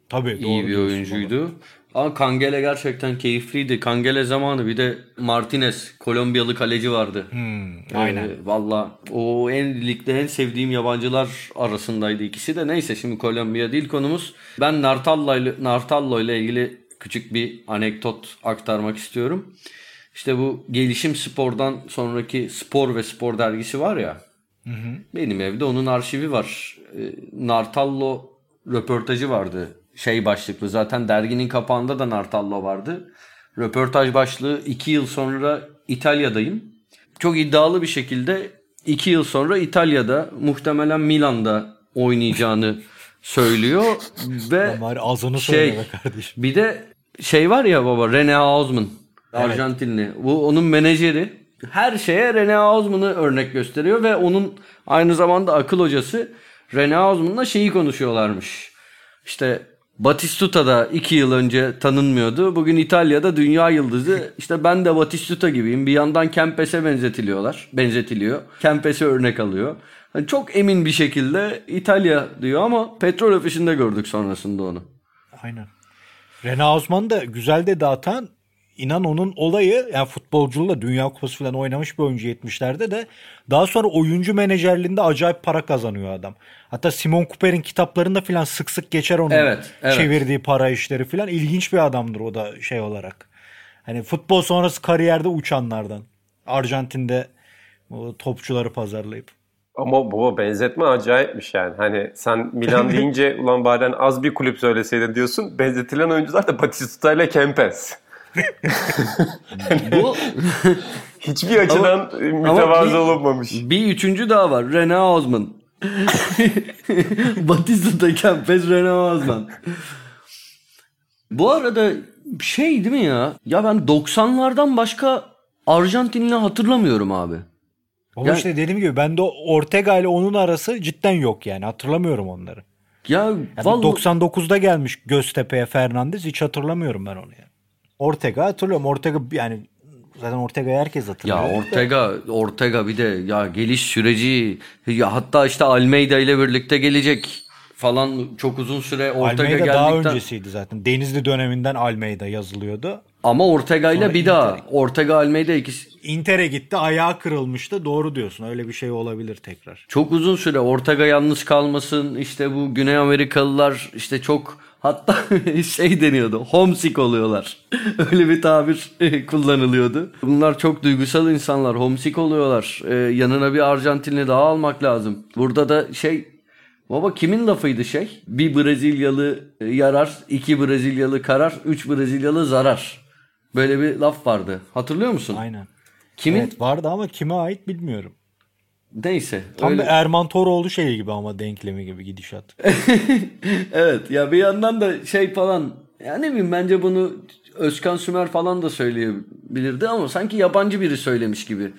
Tabii iyi doğru bir oyuncuydu. Ama Kangele gerçekten keyifliydi. Kangele zamanı bir de Martinez, Kolombiyalı kaleci vardı. Hmm, aynen. Ee, Valla o en ligde en sevdiğim yabancılar arasındaydı ikisi de. Neyse şimdi Kolombiya değil konumuz. Ben Nartallo ile, Nartallo ile ilgili küçük bir anekdot aktarmak istiyorum. İşte bu gelişim spordan sonraki spor ve spor dergisi var ya. Benim evde onun arşivi var. Ee, Nartallo röportajı vardı. Şey başlıklı zaten derginin kapağında da Nartallo vardı. Röportaj başlığı 2 yıl sonra İtalya'dayım. Çok iddialı bir şekilde 2 yıl sonra İtalya'da muhtemelen Milan'da oynayacağını <laughs> söylüyor ve ağzını şey kardeşim. bir de şey var ya baba Rene Hausmann Arjantinli. Bu onun menajeri. Her şeye Rene Hausmann'ı örnek gösteriyor ve onun aynı zamanda akıl hocası Rene Hausmann'la şeyi konuşuyorlarmış. İşte Batistuta da iki yıl önce tanınmıyordu. Bugün İtalya'da dünya yıldızı. İşte ben de Batistuta gibiyim. Bir yandan Kempes'e benzetiliyorlar. Benzetiliyor. Kempes'e örnek alıyor. Hani çok emin bir şekilde İtalya diyor ama petrol ofisinde gördük sonrasında onu. Aynen. Rene Hausmann da güzel de dağıtan inan onun olayı yani futbolculuğla Dünya Kupası falan oynamış bir oyuncu 70'lerde de daha sonra oyuncu menajerliğinde acayip para kazanıyor adam. Hatta Simon Cooper'in kitaplarında falan sık sık geçer onun Evet, evet. çevirdiği para işleri falan. ilginç bir adamdır o da şey olarak. Hani futbol sonrası kariyerde uçanlardan. Arjantin'de o topçuları pazarlayıp. Ama baba benzetme acayipmiş yani. Hani sen Milan deyince <laughs> ulan bari az bir kulüp söyleseydin diyorsun. Benzetilen oyuncular da Batistuta ile Kempes. Bu <laughs> Hiçbir açıdan mütevazı olunmamış. Bir üçüncü daha var. Rene Hausmann. <laughs> Batista'da Kempes Rene Hausmann. Bu arada şey değil mi ya? Ya ben 90'lardan başka Arjantinli hatırlamıyorum abi. Ama Yani- işte dediğim gibi ben de Ortega ile onun arası cidden yok yani hatırlamıyorum onları. Ya Yani vallahi 99'da gelmiş Göztepe'ye Fernandez hiç hatırlamıyorum ben onu yani. Ortega hatırlıyorum. Ortega yani zaten Ortega'yı herkes hatırlıyor. ya Ortega Ortega bir de ya geliş süreci ya hatta işte Almeida ile birlikte gelecek falan çok uzun süre Ortega Almeida daha geldikten öncesiydi zaten. Denizli döneminden Almeida yazılıyordu. Ama Ortega ile bir daha Ortega Almeida ikisi Inter'e gitti ayağı kırılmıştı. Doğru diyorsun öyle bir şey olabilir tekrar. Çok uzun süre Ortega yalnız kalmasın işte bu Güney Amerikalılar işte çok hatta <laughs> şey deniyordu homesick oluyorlar. <laughs> Öyle bir tabir kullanılıyordu. Bunlar çok duygusal insanlar homesick oluyorlar. Ee, yanına bir Arjantinli daha almak lazım. Burada da şey baba kimin lafıydı şey? Bir Brezilyalı yarar, iki Brezilyalı karar, üç Brezilyalı zarar. Böyle bir laf vardı. Hatırlıyor musun? Aynen. Kimin? Evet vardı ama kime ait bilmiyorum. Neyse. Tam öyle- bir Erman Toroğlu şeyi gibi ama denklemi gibi gidişat. <laughs> Evet ya bir yandan da şey falan ya ne bileyim bence bunu Özkan Sümer falan da söyleyebilirdi ama sanki yabancı biri söylemiş gibi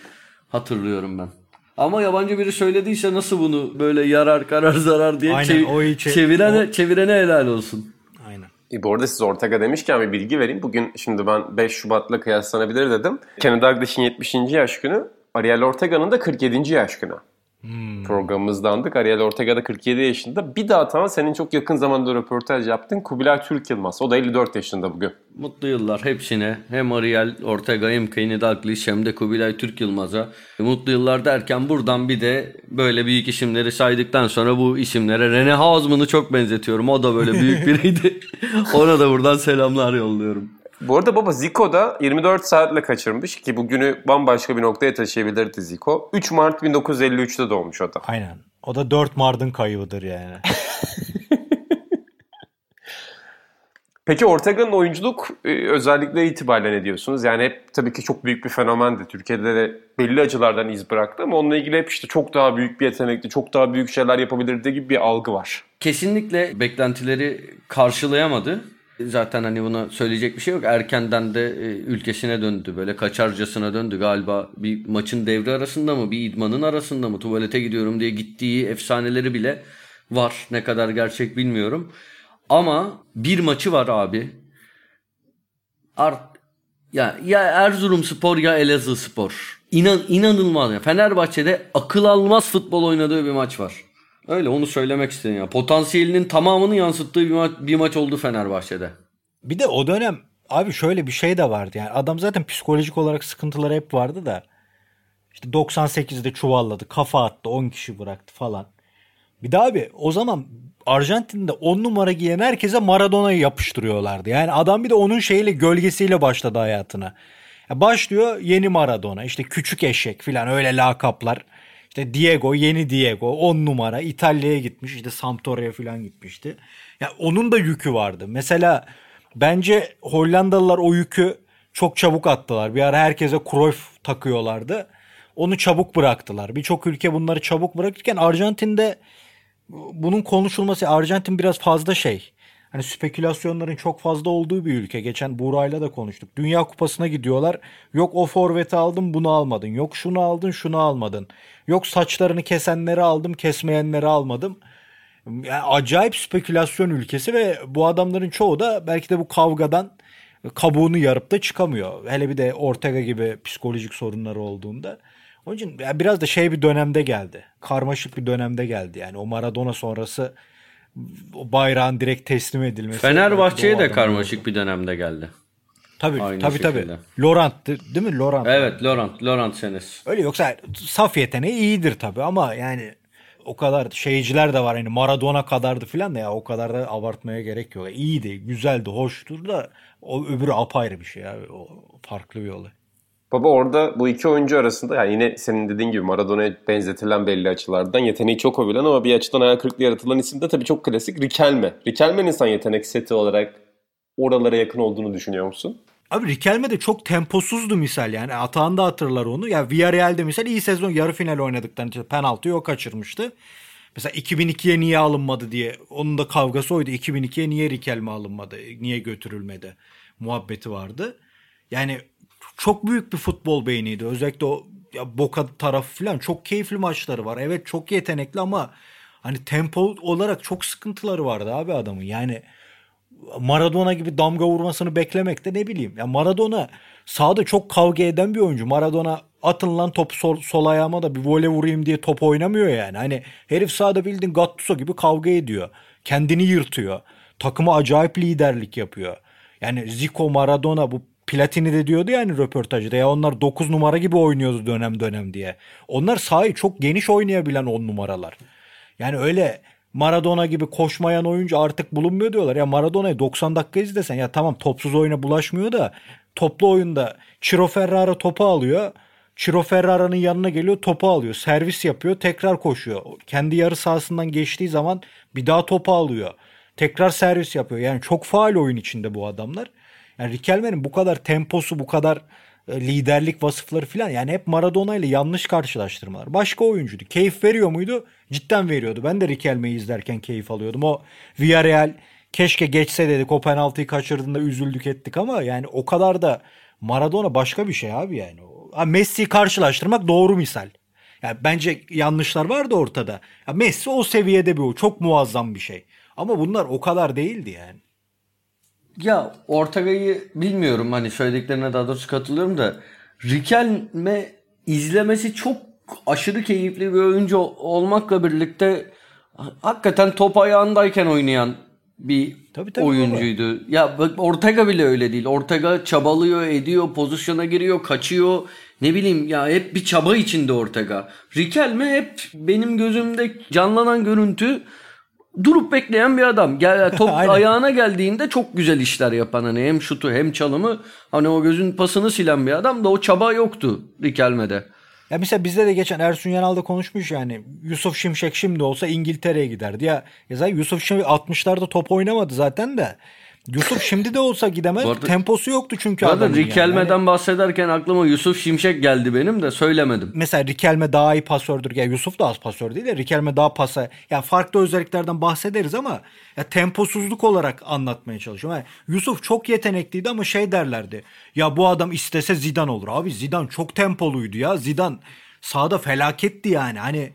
hatırlıyorum ben. Ama yabancı biri söylediyse nasıl bunu böyle yarar karar zarar diye Aynen, çev- o iyi çe- çevirene, çevirene helal olsun. E, bu arada siz Ortega demişken bir bilgi vereyim. Bugün şimdi ben 5 Şubat'la kıyaslanabilir dedim. Kenny Douglas'ın 70. yaş günü. Ariel Ortega'nın da 47. yaş günü. Hmm. Programımızdandık. Ariel Ortega da 47 yaşında. Bir daha tamam senin çok yakın zamanda röportaj yaptın. Kubilay Türk Yılmaz. O da 54 yaşında bugün. Mutlu yıllar hepsine. Hem Ariel Ortega hem Kenny Dalglish hem de Kubilay Türk Yılmaz'a. Mutlu yıllar derken buradan bir de böyle büyük isimleri saydıktan sonra bu isimlere Rene Hausmann'ı çok benzetiyorum. O da böyle büyük <laughs> biriydi. Ona da buradan selamlar yolluyorum. Bu arada baba Zico da 24 saatle kaçırmış ki bugünü bambaşka bir noktaya taşıyabilirdi Zico. 3 Mart 1953'te doğmuş o da. Aynen. O da 4 Mart'ın kaybıdır yani. <laughs> Peki Ortega'nın oyunculuk e, özellikleri itibariyle ne diyorsunuz? Yani hep tabii ki çok büyük bir fenomendi. Türkiye'de de belli açılardan iz bıraktı ama onunla ilgili hep işte çok daha büyük bir yetenekli, çok daha büyük şeyler yapabilirdi gibi bir algı var. Kesinlikle beklentileri karşılayamadı. Zaten hani buna söyleyecek bir şey yok. Erkenden de e, ülkesine döndü. Böyle kaçarcasına döndü galiba. Bir maçın devre arasında mı? Bir idmanın arasında mı? Tuvalete gidiyorum diye gittiği efsaneleri bile var. Ne kadar gerçek bilmiyorum. Ama bir maçı var abi. Art ya ya Erzurum Spor ya Elazığ Spor. İnan inanılmaz ya. Fenerbahçe'de akıl almaz futbol oynadığı bir maç var. Öyle onu söylemek istedim ya. Potansiyelinin tamamını yansıttığı bir, ma- bir maç oldu Fenerbahçe'de. Bir de o dönem abi şöyle bir şey de vardı yani adam zaten psikolojik olarak sıkıntıları hep vardı da işte 98'de çuvalladı kafa attı 10 kişi bıraktı falan. Bir de abi o zaman Arjantin'de 10 numara giyen herkese Maradona'yı yapıştırıyorlardı. Yani adam bir de onun şeyle gölgesiyle başladı hayatına. Ya başlıyor yeni Maradona işte küçük eşek filan öyle lakaplar. İşte Diego, yeni Diego, 10 numara İtalya'ya gitmiş. işte Sampdoria'ya falan gitmişti. Ya onun da yükü vardı. Mesela bence Hollandalılar o yükü çok çabuk attılar. Bir ara herkese Cruyff takıyorlardı. Onu çabuk bıraktılar. Birçok ülke bunları çabuk bırakırken Arjantin'de bunun konuşulması Arjantin biraz fazla şey. Hani spekülasyonların çok fazla olduğu bir ülke. Geçen Buray'la da konuştuk. Dünya Kupası'na gidiyorlar. Yok o forveti aldım bunu almadın. Yok şunu aldın şunu almadın. Yok saçlarını kesenleri aldım kesmeyenleri almadım. Yani acayip spekülasyon ülkesi ve bu adamların çoğu da belki de bu kavgadan kabuğunu yarıp da çıkamıyor. Hele bir de Ortega gibi psikolojik sorunları olduğunda. Onun için biraz da şey bir dönemde geldi. Karmaşık bir dönemde geldi. Yani o Maradona sonrası o bayrağın direkt teslim edilmesi. Fenerbahçe'ye de karmaşık bir dönemde geldi. Tabii Aynı tabii şekilde. tabii. Laurent değil mi? Laurent. Evet Laurent, Laurent senesi. Öyle yoksa saf yeteneği iyidir tabii ama yani o kadar şeyciler de var hani Maradona kadardı filan da ya o kadar da abartmaya gerek yok. İyiydi, güzeldi, hoştur da o öbürü apayrı bir şey ya. O farklı bir olay. Baba orada bu iki oyuncu arasında yani yine senin dediğin gibi Maradona'ya benzetilen belli açılardan yeteneği çok övülen ama bir açıdan hayal kırıklığı yaratılan isim de tabii çok klasik Riquelme. Riquelme'nin sen yetenek seti olarak oralara yakın olduğunu düşünüyor musun? Abi Riquelme de çok temposuzdu misal yani. Atağında hatırlar onu. Ya Villarreal'de misal iyi sezon yarı final oynadıktan için penaltıyı o kaçırmıştı. Mesela 2002'ye niye alınmadı diye. Onun da kavgası oydu. 2002'ye niye Riquelme alınmadı? Niye götürülmedi? Muhabbeti vardı. Yani çok büyük bir futbol beyniydi. Özellikle o ya Boca tarafı falan çok keyifli maçları var. Evet çok yetenekli ama hani tempo olarak çok sıkıntıları vardı abi adamın. Yani Maradona gibi damga vurmasını beklemek de ne bileyim. Ya Maradona sahada çok kavga eden bir oyuncu. Maradona atın lan topu sol, sol ayağıma da bir vole vurayım diye top oynamıyor yani. Hani herif sahada bildiğin Gattuso gibi kavga ediyor. Kendini yırtıyor. Takıma acayip liderlik yapıyor. Yani Zico, Maradona bu Platini de diyordu yani röportajda ya onlar 9 numara gibi oynuyordu dönem dönem diye. Onlar sahayı çok geniş oynayabilen 10 numaralar. Yani öyle Maradona gibi koşmayan oyuncu artık bulunmuyor diyorlar. Ya Maradona'yı 90 dakika izlesen ya tamam topsuz oyuna bulaşmıyor da toplu oyunda Ciro Ferrara topu alıyor. Ciro Ferrara'nın yanına geliyor topu alıyor. Servis yapıyor tekrar koşuyor. Kendi yarı sahasından geçtiği zaman bir daha topu alıyor. Tekrar servis yapıyor. Yani çok faal oyun içinde bu adamlar. Yani Riquelme'nin bu kadar temposu, bu kadar e, liderlik vasıfları falan yani hep Maradona ile yanlış karşılaştırmalar. Başka oyuncuydu. Keyif veriyor muydu? Cidden veriyordu. Ben de Riquelme'yi izlerken keyif alıyordum. O Villarreal keşke geçse dedik. O penaltıyı kaçırdığında üzüldük ettik ama yani o kadar da Maradona başka bir şey abi yani. Messi'yi karşılaştırmak doğru misal. Yani bence yanlışlar vardı ortada. Ya Messi o seviyede bir o. Çok muazzam bir şey. Ama bunlar o kadar değildi yani. Ya Ortega'yı bilmiyorum hani söylediklerine daha doğrusu katılıyorum da Riquelme izlemesi çok aşırı keyifli bir oyuncu olmakla birlikte hakikaten top ayağındayken oynayan bir Tabii, tabii oyuncuydu. Ya bak Ortega bile öyle değil. Ortega çabalıyor, ediyor, pozisyona giriyor, kaçıyor. Ne bileyim ya hep bir çaba içinde Ortega. Riquelme hep benim gözümde canlanan görüntü durup bekleyen bir adam. Gel <laughs> top ayağına geldiğinde çok güzel işler yapan hani hem şutu hem çalımı hani o gözün pasını silen bir adam da o çaba yoktu Riquelme'de. Ya mesela bizde de geçen Ersun Yanal'da konuşmuş yani Yusuf Şimşek şimdi olsa İngiltere'ye giderdi. Ya, ya zaten Yusuf Şimşek 60'larda top oynamadı zaten de. Yusuf şimdi de olsa gidemez. Bu arada- Temposu yoktu çünkü Bu arada adamın yani. Yani bahsederken aklıma Yusuf Şimşek geldi benim de söylemedim. mesela Riquelme daha iyi pasördür. Ya Yusuf da az pasör değil de Riquelme daha pasa. Ya farklı özelliklerden bahsederiz ama ya temposuzluk olarak anlatmaya çalışıyorum. Yani Yusuf çok yetenekliydi ama şey derlerdi. Ya bu adam istese Zidane olur. Abi Zidane çok tempoluydu ya. Zidane sahada felaketti yani. Hani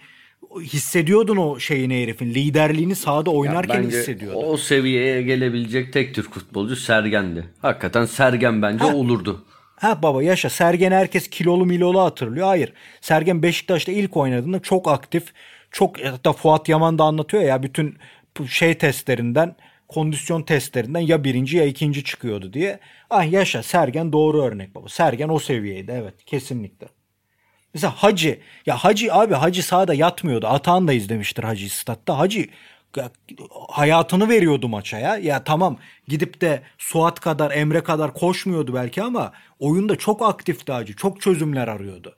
hissediyordun o şeyini herifin. Liderliğini sahada oynarken hissediyordun. o seviyeye gelebilecek tek Türk futbolcu Sergen'di. Hakikaten Sergen bence olurdu. Ha baba yaşa. Sergen herkes kilolu milolu hatırlıyor. Hayır. Sergen Beşiktaş'ta ilk oynadığında çok aktif. Çok hatta Fuat Yaman da anlatıyor ya bütün şey testlerinden kondisyon testlerinden ya birinci ya ikinci çıkıyordu diye. Ah yaşa Sergen doğru örnek baba. Sergen o seviyeydi evet kesinlikle. Mesela Hacı ya Hacı abi Hacı sahada yatmıyordu. Atan da izlemiştir Hacı statta. Hacı ya, hayatını veriyordu maça ya. Ya tamam gidip de Suat kadar Emre kadar koşmuyordu belki ama oyunda çok aktifti Hacı. Çok çözümler arıyordu.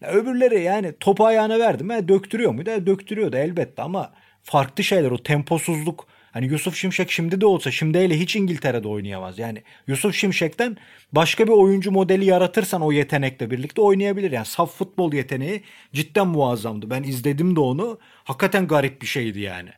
Ya öbürleri yani topu ayağına verdi mi döktürüyor muydu? E, Döktürüyordu elbette ama farklı şeyler o temposuzluk. Hani Yusuf Şimşek şimdi de olsa şimdi hele hiç İngiltere'de oynayamaz. Yani Yusuf Şimşek'ten başka bir oyuncu modeli yaratırsan o yetenekle birlikte oynayabilir. Yani saf futbol yeteneği cidden muazzamdı. Ben izledim de onu. Hakikaten garip bir şeydi yani.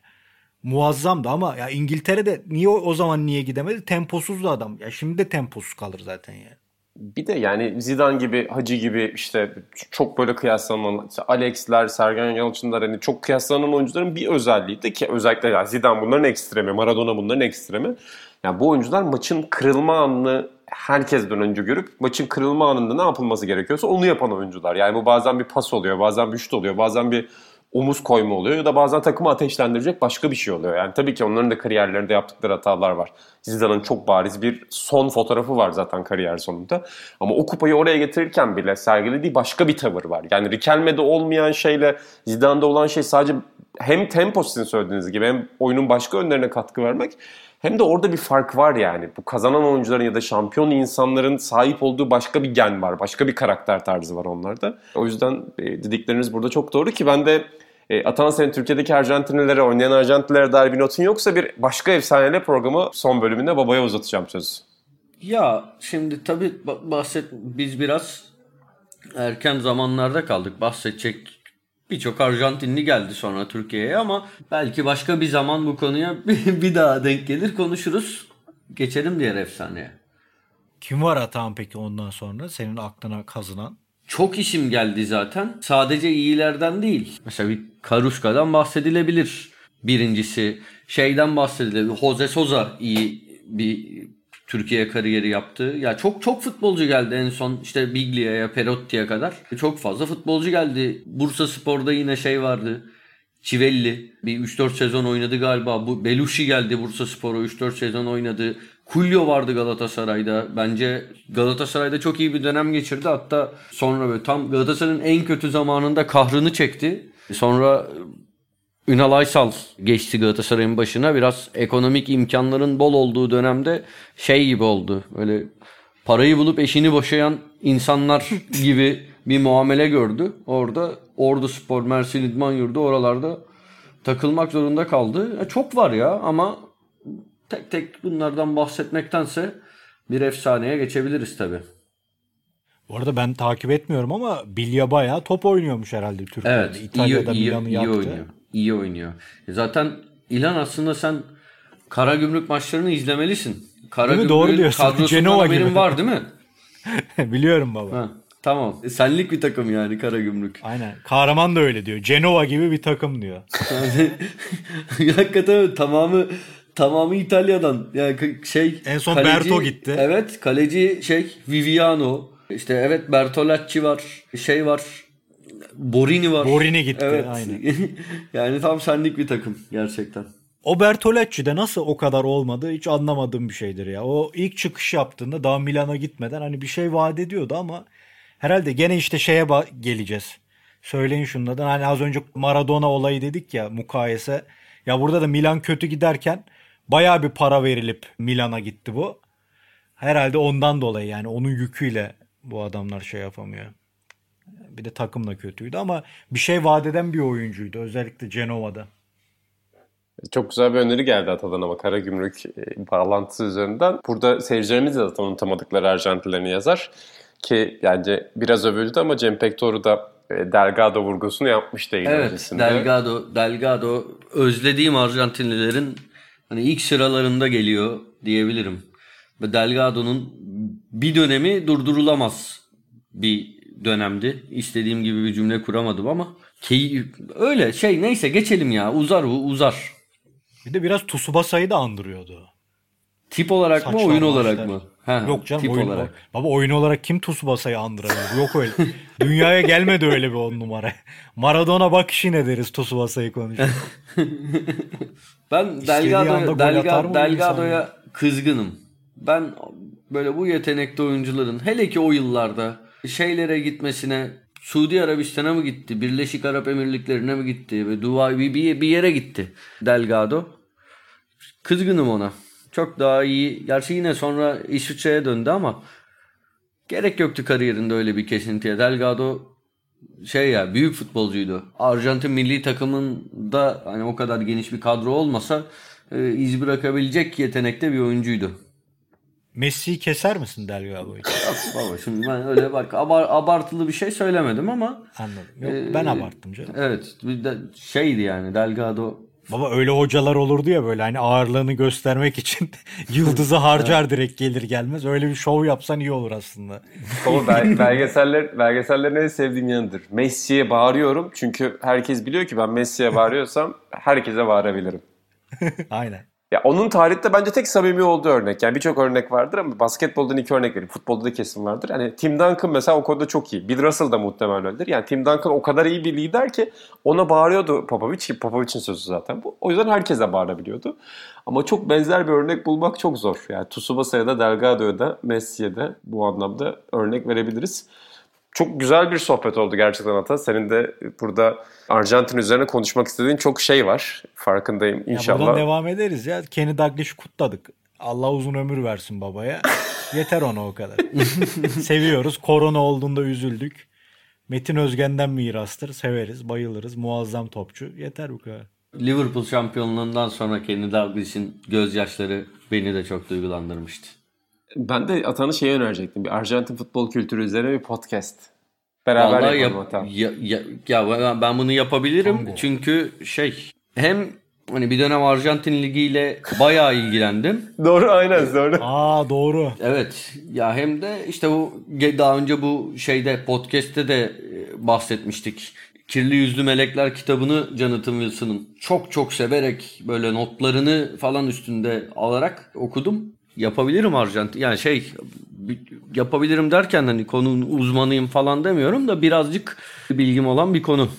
Muazzamdı ama ya İngiltere'de niye o zaman niye gidemedi? Temposuzdu adam. Ya şimdi de temposuz kalır zaten yani. Bir de yani Zidane gibi, Hacı gibi işte çok böyle kıyaslanan işte Alex'ler, Sergen Yalçınlar hani çok kıyaslanan oyuncuların bir özelliği de ki özellikle yani Zidane bunların ekstremi, Maradona bunların ekstremi. Yani bu oyuncular maçın kırılma anını herkesten önce görüp maçın kırılma anında ne yapılması gerekiyorsa onu yapan oyuncular. Yani bu bazen bir pas oluyor, bazen bir şut oluyor, bazen bir omuz koyma oluyor ya da bazen takımı ateşlendirecek başka bir şey oluyor. Yani tabii ki onların da kariyerlerinde yaptıkları hatalar var. Zidane'ın çok bariz bir son fotoğrafı var zaten kariyer sonunda. Ama o kupayı oraya getirirken bile sergilediği başka bir tavır var. Yani Riquelme'de olmayan şeyle Zidane'da olan şey sadece hem tempo sizin söylediğiniz gibi hem oyunun başka önlerine katkı vermek hem de orada bir fark var yani. Bu kazanan oyuncuların ya da şampiyon insanların sahip olduğu başka bir gen var. Başka bir karakter tarzı var onlarda. O yüzden e, dedikleriniz burada çok doğru ki ben de e, Atan senin Türkiye'deki Arjantinlilere, oynayan Arjantinlilere dair bir notun yoksa bir başka efsaneyle programı son bölümünde babaya uzatacağım sözü. Ya şimdi tabii ba- bahset biz biraz erken zamanlarda kaldık. Bahsedecek birçok Arjantinli geldi sonra Türkiye'ye ama belki başka bir zaman bu konuya <laughs> bir, daha denk gelir konuşuruz. Geçelim diğer efsaneye. Kim var Atahan peki ondan sonra senin aklına kazınan? Çok isim geldi zaten. Sadece iyilerden değil. Mesela bir Karuşka'dan bahsedilebilir. Birincisi şeyden bahsedilebilir. Jose Sosa iyi bir Türkiye kariyeri yaptı. Ya çok çok futbolcu geldi en son işte Biglia'ya, Perotti'ye kadar. Çok fazla futbolcu geldi. Bursa Spor'da yine şey vardı. Civelli bir 3-4 sezon oynadı galiba. Bu Belushi geldi Bursa Spor'a 3-4 sezon oynadı. Kulyo vardı Galatasaray'da. Bence Galatasaray'da çok iyi bir dönem geçirdi. Hatta sonra böyle tam Galatasaray'ın en kötü zamanında kahrını çekti. Sonra Ünal Aysal geçti Galatasaray'ın başına. Biraz ekonomik imkanların bol olduğu dönemde şey gibi oldu. Böyle parayı bulup eşini boşayan insanlar <laughs> gibi bir muamele gördü. Orada Ordu Spor, Mersin İdman Yurdu oralarda takılmak zorunda kaldı. Ya çok var ya ama tek tek bunlardan bahsetmektense bir efsaneye geçebiliriz tabi. Bu arada ben takip etmiyorum ama Bilya bayağı top oynuyormuş herhalde Türkiye'de. Evet, İtalya'da iyi, Milan'ı iyi yaptı. oynuyor. İyi oynuyor. E Zaten İlan aslında sen Karagümrük maçlarını izlemelisin. Değil mi? Karagümrük'ün Doğru diyorsun. kadrosundan haberin gibi. var değil mi? <laughs> Biliyorum baba. Ha, tamam. E, senlik bir takım yani Karagümrük. Aynen. Kahraman da öyle diyor. Cenova gibi bir takım diyor. <laughs> Hakikaten tamamı tamamı İtalya'dan. Yani şey En son Berto gitti. Evet, kaleci şey Viviano. İşte evet Bertolacci var. Şey var. Borini var. Borini gitti, Evet. aynen. <laughs> yani tam senlik bir takım gerçekten. O Bertolacci de nasıl o kadar olmadı hiç anlamadığım bir şeydir ya. O ilk çıkış yaptığında daha Milan'a gitmeden hani bir şey vaat ediyordu ama herhalde gene işte şeye geleceğiz. Söyleyin şunlardan hani az önce Maradona olayı dedik ya mukayese. Ya burada da Milan kötü giderken bayağı bir para verilip Milan'a gitti bu. Herhalde ondan dolayı yani onun yüküyle bu adamlar şey yapamıyor. Bir de takım da kötüydü ama bir şey vaat eden bir oyuncuydu özellikle Cenova'da. Çok güzel bir öneri geldi Atadan ama Karagümrük e, bağlantısı üzerinden. Burada seyircilerimiz de zaten unutamadıkları Arjantinlerini yazar. Ki bence biraz övüldü ama Cem Pektoru da e, Delgado vurgusunu yapmıştı yayın Evet, öncesinde. Delgado, Delgado özlediğim Arjantinlilerin hani ilk sıralarında geliyor diyebilirim. Ve Delgado'nun bir dönemi durdurulamaz bir dönemdi. İstediğim gibi bir cümle kuramadım ama key, öyle şey neyse geçelim ya uzar bu uzar. Bir de biraz Tsubasa'yı da andırıyordu. Tip olarak mı Saçlar, oyun olarak maçlar. mı? Ha, Yok canım tip oyun olarak. Baba oyun olarak kim Tsubasa'yı andırabilir? Yok öyle. Dünyaya gelmedi öyle bir on numara. Maradona bak işine deriz Tsubasa'yı konuşuyor. <laughs> Ben Delgado, gol atar Delga, mı Delgado'ya kızgınım. Ben böyle bu yetenekli oyuncuların hele ki o yıllarda şeylere gitmesine Suudi Arabistan'a mı gitti? Birleşik Arap Emirlikleri'ne mi gitti? Ve Dubai bir, bir, yere gitti Delgado. Kızgınım ona. Çok daha iyi. Gerçi yine sonra İsviçre'ye döndü ama gerek yoktu kariyerinde öyle bir kesintiye. Delgado şey ya büyük futbolcuydu. Arjantin milli takımında hani o kadar geniş bir kadro olmasa e, iz bırakabilecek yetenekte bir oyuncuydu. Messi'yi keser misin Delgado'yu? Yok baba şimdi ben öyle bak abar- abartılı bir şey söylemedim ama Anladım. Yok Ee, ben abarttım canım. evet bir de şeydi yani Delgado Baba öyle hocalar olurdu ya böyle hani ağırlığını göstermek için <laughs> yıldızı harcar direkt gelir gelmez. Öyle bir şov yapsan iyi olur aslında. O bel- <laughs> belgeseller, belgesellerin en sevdiğim yanıdır. Messi'ye bağırıyorum çünkü herkes biliyor ki ben Messi'ye bağırıyorsam herkese bağırabilirim. <laughs> Aynen. Ya onun tarihte bence tek samimi olduğu örnek. Yani birçok örnek vardır ama basketboldan iki örnek vereyim. Futbolda da kesin vardır. Hani Tim Duncan mesela o konuda çok iyi. Bill Russell da muhtemelen öyledir. Yani Tim Duncan o kadar iyi bir lider ki ona bağırıyordu Popovic ki Popovic'in sözü zaten bu. O yüzden herkese bağırabiliyordu. Ama çok benzer bir örnek bulmak çok zor. Yani Tsubasa'ya da Delgado'ya da Messi'ye de bu anlamda örnek verebiliriz. Çok güzel bir sohbet oldu gerçekten Ata. Senin de burada Arjantin üzerine konuşmak istediğin çok şey var. Farkındayım Ya inşallah. buradan devam ederiz ya. Kenny Dalglish'i kutladık. Allah uzun ömür versin babaya. <laughs> Yeter ona o kadar. <laughs> Seviyoruz. Korona olduğunda üzüldük. Metin Özgen'den mirastır. Severiz, bayılırız. Muazzam topçu. Yeter bu kadar. Liverpool şampiyonluğundan sonra Kenny Dalglish'in gözyaşları beni de çok duygulandırmıştı. Ben de Atan'ı şeye önerecektim. Bir Arjantin futbol kültürü üzerine bir podcast. Beraber Vallahi yapalım yap- Atan. ya, ya, ya ben- bunu yapabilirim Tango. çünkü şey hem hani bir dönem Arjantin Ligi ile bayağı ilgilendim. <laughs> Doğru aynen doğru. Aa doğru. Evet ya hem de işte bu daha önce bu şeyde podcast'te de e, bahsetmiştik. Kirli Yüzlü Melekler kitabını Jonathan Wilson'ın çok çok severek böyle notlarını falan üstünde alarak okudum. Yapabilirim Arjantin. Yani şey bi- yapabilirim derken hani konunun uzmanıyım falan demiyorum da birazcık bilgim olan bir konu.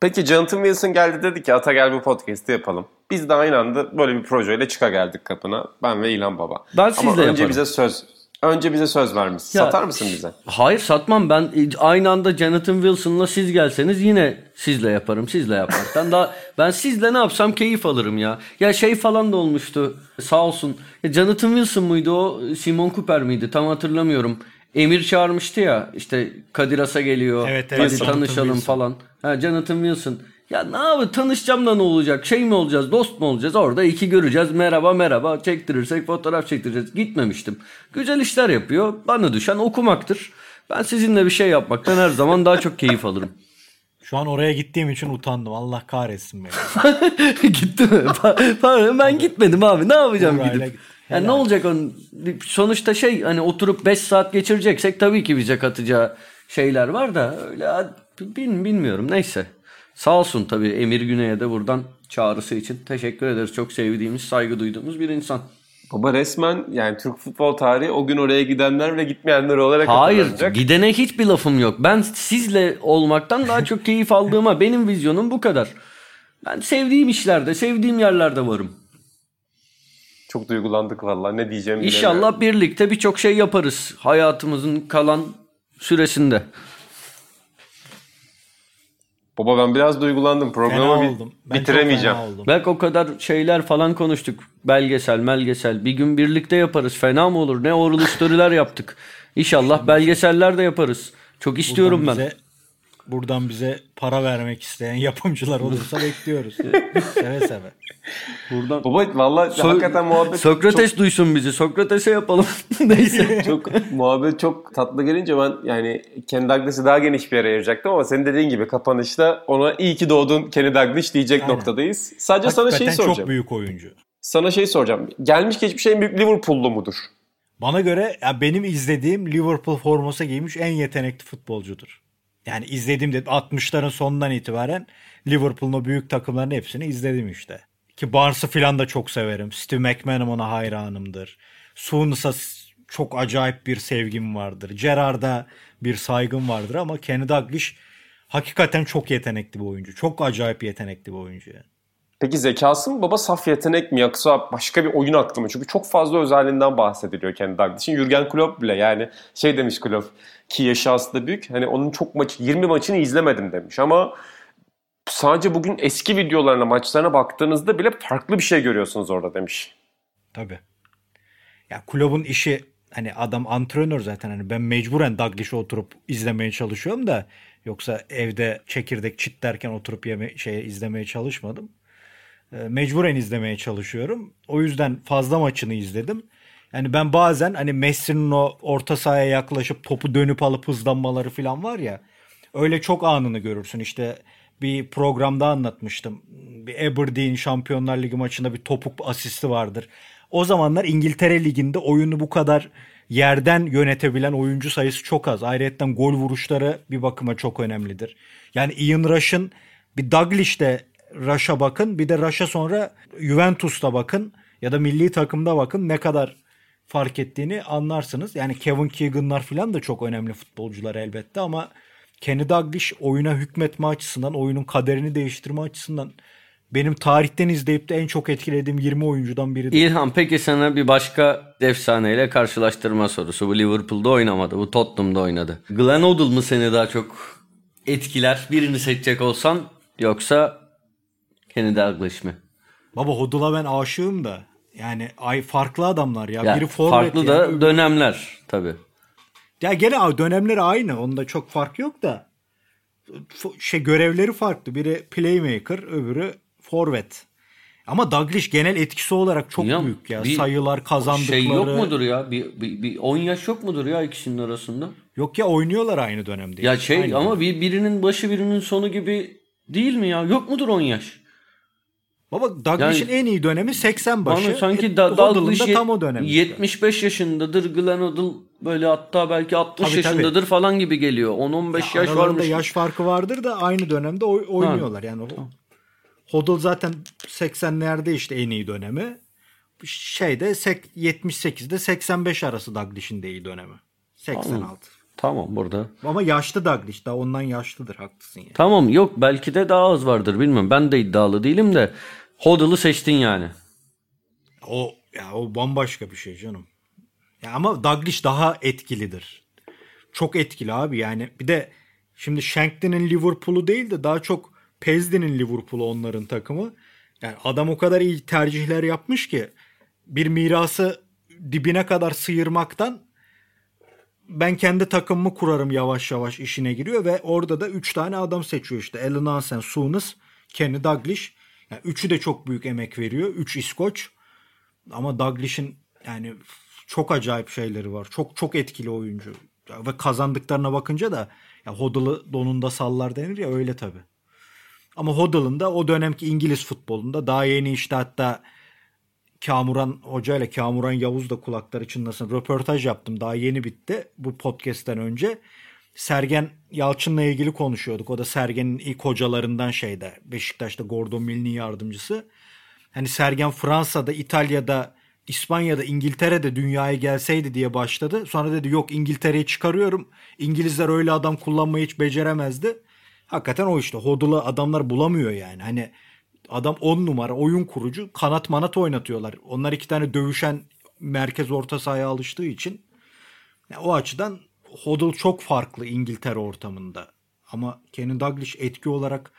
Peki Jonathan Wilson geldi dedi ki Ata gel bu podcast'i yapalım. Biz de aynı anda böyle bir projeyle çıka geldik kapına. Ben ve İlhan Baba. Ben Ama sizle önce yaparım. bize söz önce bize söz vermişsin. Ya- Satar mısın bize? Hayır satmam ben aynı anda Jonathan Wilson'la siz gelseniz yine sizle yaparım sizle yapmaktan daha <laughs> ben sizle ne yapsam keyif alırım ya. Ya şey falan da olmuştu sağ olsun ya Jonathan Wilson muydu o Simon Cooper miydi tam hatırlamıyorum. Emir çağırmıştı ya işte Kadir Has'a geliyor Evet, evet, hadi tanışalım Wilson. falan. Ha Jonathan Wilson. Ya ne abi tanışacağım da ne olacak? Şey mi olacağız? Dost mu olacağız? Orada iki göreceğiz. Merhaba merhaba. Çektirirsek fotoğraf çektireceğiz. Gitmemiştim. Güzel işler yapıyor. Bana düşen okumaktır. Ben sizinle bir şey yapmaktan her zaman daha çok keyif alırım. <laughs> Şu an oraya gittiğim için utandım. Allah kahretsin beni. <laughs> Gitti mi? Ben gitmedim abi. Ne yapacağım Burayla gidip? git. Yani ne olacak onun? Sonuçta şey hani oturup 5 saat geçireceksek tabii ki bize katacağı şeyler var da öyle bin, bilmiyorum neyse. Sağ olsun tabii Emir Güney'e de buradan çağrısı için teşekkür ederiz. Çok sevdiğimiz, saygı duyduğumuz bir insan. Baba resmen yani Türk futbol tarihi o gün oraya gidenler ve gitmeyenler olarak Hayır hatırlanacak. gidene hiçbir lafım yok. Ben sizle olmaktan daha çok keyif aldığıma benim vizyonum bu kadar. Ben sevdiğim işlerde, sevdiğim yerlerde varım. Çok duygulandık vallahi ne diyeceğimi bilemiyorum. İnşallah birlikte birçok şey yaparız hayatımızın kalan süresinde. Baba ben biraz duygulandım. Fena Programı bi- oldum. Ben bitiremeyeceğim. Fena oldum. Bak o kadar şeyler falan konuştuk. Belgesel, melgesel. Bir gün birlikte yaparız. Fena mı olur? Ne oral story'ler yaptık. İnşallah belgeseller de yaparız. Çok istiyorum buradan ben. Bize, buradan bize para vermek isteyen yapımcılar olursa bekliyoruz. <laughs> seve seve. Buradan Baba vallahi So- hakikaten muhabbet Sokrates duysun bizi. Sokrates'e yapalım. <laughs> Neyse. çok muhabbet çok tatlı gelince ben yani Kenny Douglas'ı daha geniş bir yere ayıracaktım ama senin dediğin gibi kapanışta ona iyi ki doğdun Kenny Douglas diyecek Aynen. noktadayız. Sadece sana şey Hakikaten soracağım. çok büyük oyuncu. Sana şey soracağım. Gelmiş geçmiş en büyük Liverpool'lu mudur? Bana göre ya benim izlediğim Liverpool forması giymiş en yetenekli futbolcudur. Yani izlediğim de 60'ların sonundan itibaren Liverpool'un o büyük takımların hepsini izledim işte. Ki Barnes'ı filan da çok severim. Steve McManaman ona hayranımdır. Souness'a çok acayip bir sevgim vardır. Gerrard'a bir saygım vardır ama Kenny Dalglish hakikaten çok yetenekli bir oyuncu. Çok acayip yetenekli bir oyuncu yani. Peki zekası mı baba saf yetenek mi yoksa başka bir oyun aklı mı? Çünkü çok fazla özelliğinden bahsediliyor Kenny Douglas'ın. Jurgen Klopp bile yani şey demiş Klopp ki yaşı aslında büyük. Hani onun çok maçı 20 maçını izlemedim demiş ama sadece bugün eski videolarına maçlarına baktığınızda bile farklı bir şey görüyorsunuz orada demiş. Tabii. Ya kulübün işi hani adam antrenör zaten hani ben mecburen Daglish'e oturup izlemeye çalışıyorum da yoksa evde çekirdek çitlerken oturup yeme şey izlemeye çalışmadım. Ee, mecburen izlemeye çalışıyorum. O yüzden fazla maçını izledim. Yani ben bazen hani Messi'nin o orta sahaya yaklaşıp topu dönüp alıp hızlanmaları falan var ya. Öyle çok anını görürsün. İşte bir programda anlatmıştım. Bir Aberdeen Şampiyonlar Ligi maçında bir topuk asisti vardır. O zamanlar İngiltere Ligi'nde oyunu bu kadar yerden yönetebilen oyuncu sayısı çok az. Ayrıca gol vuruşları bir bakıma çok önemlidir. Yani Ian Rush'ın bir Douglas'te Rush'a bakın bir de Rush'a sonra Juventus'ta bakın ya da milli takımda bakın ne kadar fark ettiğini anlarsınız. Yani Kevin Keegan'lar falan da çok önemli futbolcular elbette ama Kenny Dalglish oyuna hükmetme açısından, oyunun kaderini değiştirme açısından benim tarihten izleyip de en çok etkilediğim 20 oyuncudan biridir. İlhan peki sana bir başka efsaneyle karşılaştırma sorusu. Bu Liverpool'da oynamadı. Bu Tottenham'da oynadı. Glenn Hoddle mı seni daha çok etkiler? Birini seçecek olsan yoksa Kenny Dalglish mi? Baba Hodul'a ben aşığım da. Yani ay farklı adamlar ya. Ya, Biri forvet farklı da dönemler tabii. Ya gene dönemleri aynı. Onda çok fark yok da. Şey görevleri farklı. Biri playmaker, öbürü forvet. Ama Dalglish genel etkisi olarak çok Ya, büyük ya. bir Sayılar, kazandıkları. Şey yok mudur ya? Bir, bir, bir 10 yaş yok mudur ya ikisinin arasında? Yok ya oynuyorlar aynı dönemde. Ya şey Aynı ama dönem. bir birinin başı birinin sonu gibi değil mi ya? Yok mudur 10 yaş? Baba Dalglish'in Yani- en iyi dönemi 80 başı. Bana sanki E, da, Dalglish tam o dönem. işte. 75 yaşındadır. Glenn Hoddle böyle hatta belki 60 Tabii, tabii. yaşındadır falan gibi geliyor. 10-15 yaş Aralarında varmış. yaş farkı vardır da aynı dönemde oy- oynuyorlar. Yani o- Hoddle zaten 80'lerde işte en iyi dönemi. Şeyde sek- 78'de 85 arası Dalglish'in de iyi dönemi. 86. Tamam burada. Ama yaşlı Dalglish daha ondan yaşlıdır haklısın yani. Tamam yok belki de daha az vardır bilmiyorum. Ben de iddialı değilim de Hoddle'ı seçtin yani. O ya o bambaşka bir şey canım. Ya ama Dalglish daha etkilidir. Çok etkili abi yani. Bir de şimdi Shankly'nin Liverpool'u değil de daha çok Pezdi'nin Liverpool'u onların takımı. Yani adam o kadar iyi tercihler yapmış ki bir mirası dibine kadar sıyırmaktan ben kendi takımımı kurarım yavaş yavaş işine giriyor ve orada da 3 tane adam seçiyor işte. Alan Hansen, Souness, Kenny Dalglish. Yani üçü de çok büyük emek veriyor. 3 İskoç. Ama Dalglish'in yani çok acayip şeyleri var. Çok çok etkili oyuncu. Ve kazandıklarına bakınca da ya Hoddle'ı donunda sallar denir ya öyle tabi. Ama Hoddle'ın da o dönemki İngiliz futbolunda daha yeni işte hatta Kamuran Hoca ile Kamuran Yavuz da kulakları çınlasın. Röportaj yaptım. Daha yeni bitti bu podcast'ten önce. Sergen Yalçın'la ilgili konuşuyorduk. O da Sergen'in ilk hocalarından şeyde. Beşiktaş'ta Gordon Mill'in yardımcısı. Hani Sergen Fransa'da, İtalya'da İspanya'da İngiltere'de dünyaya gelseydi diye başladı. Sonra dedi yok İngiltere'yi çıkarıyorum. İngilizler öyle adam kullanmayı hiç beceremezdi. Hakikaten o işte hodula adamlar bulamıyor yani. Hani adam 10 numara oyun kurucu kanat manat oynatıyorlar. Onlar iki tane dövüşen merkez orta sahaya alıştığı için yani o açıdan Hodl çok farklı İngiltere ortamında. Ama Kenny Dalglish etki olarak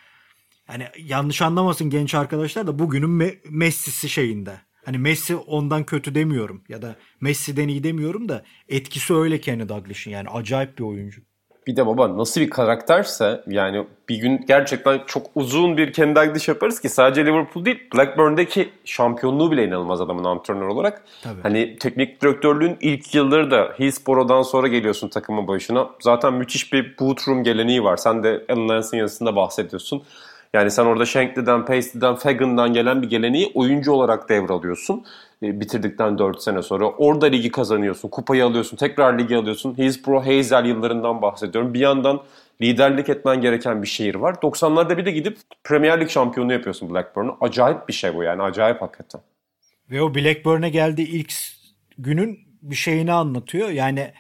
yani yanlış anlamasın genç arkadaşlar da bugünün Me- Messi'si şeyinde. Hani Messi ondan kötü demiyorum ya da Messi'den iyi demiyorum da etkisi öyle Kenny Dalglish'in yani acayip bir oyuncu. Bir de baba nasıl bir karakterse yani bir gün gerçekten çok uzun bir kendi Dalglish yaparız ki sadece Liverpool değil Blackburn'daki şampiyonluğu bile inanılmaz adamın antrenör olarak. Tabii. Hani teknik direktörlüğün ilk yılları da Hillsborough'dan sonra geliyorsun takımın başına. Zaten müthiş bir boot room geleneği var. Sen de Alan Lance'in yazısında bahsediyorsun. Yani sen orada Shankly'den, Paisley'den, Fagan'dan gelen bir geleneği oyuncu olarak devralıyorsun. E, bitirdikten 4 sene sonra. Orada ligi kazanıyorsun, kupayı alıyorsun, tekrar ligi alıyorsun. Hillsborough, Hazel yıllarından bahsediyorum. Bir yandan liderlik etmen gereken bir şehir var. 90'larda bir de gidip Premier Lig şampiyonu yapıyorsun Blackburn'u. Acayip bir şey bu yani, acayip hakikaten. Ve o Blackburn'e geldiği ilk günün bir şeyini anlatıyor. Yani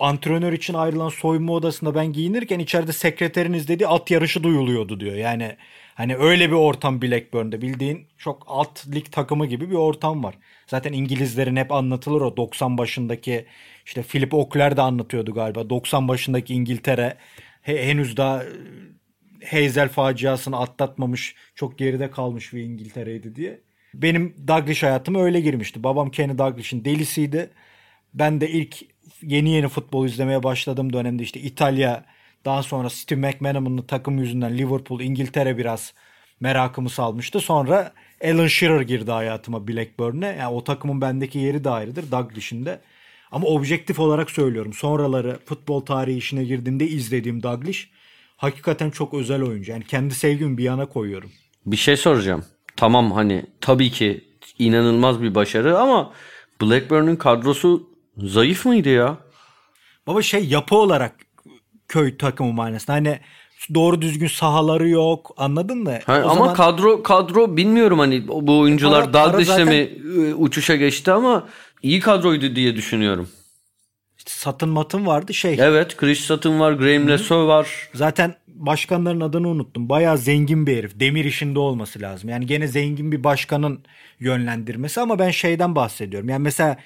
antrenör için ayrılan soyunma odasında ben giyinirken içeride sekreterin izlediği at yarışı duyuluyordu diyor. Yani hani öyle bir ortam Blackburn'de bildiğin çok alt lig takımı gibi bir ortam var. Zaten İngilizlerin hep anlatılır o 90 başındaki işte Philip Okler de anlatıyordu galiba. 90 başındaki İngiltere he- henüz daha Hazel faciasını atlatmamış çok geride kalmış bir İngiltere'ydi diye. Benim Douglas hayatıma öyle girmişti. Babam Kenny Douglas'ın delisiydi. Ben de ilk yeni yeni futbol izlemeye başladığım dönemde işte İtalya daha sonra Steve McManaman'ın takım yüzünden Liverpool, İngiltere biraz merakımı salmıştı. Sonra Alan Shearer girdi hayatıma Blackburn'e. Yani o takımın bendeki yeri de ayrıdır Douglas'ın de. Ama objektif olarak söylüyorum. Sonraları futbol tarihi işine girdiğimde izlediğim Douglas hakikaten çok özel oyuncu. Yani kendi sevgimi bir yana koyuyorum. Bir şey soracağım. Tamam hani tabii ki inanılmaz bir başarı ama Blackburn'un kadrosu zayıf mıydı ya? Baba şey yapı olarak köy takımı manasında. Hani doğru düzgün sahaları yok. Anladın mı? Ha, O ama zaman kadro kadro bilmiyorum hani bu oyuncular para Douglas'le zaten- mi e, uçuşa geçti ama iyi kadroydu diye düşünüyorum. işte satın matın vardı şey. Evet Chris Sutton var, Graham Leso var. Zaten başkanların adını unuttum. Bayağı zengin bir herif. Demir işinde olması lazım. Yani gene zengin bir başkanın yönlendirmesi ama ben şeyden bahsediyorum. Yani mesela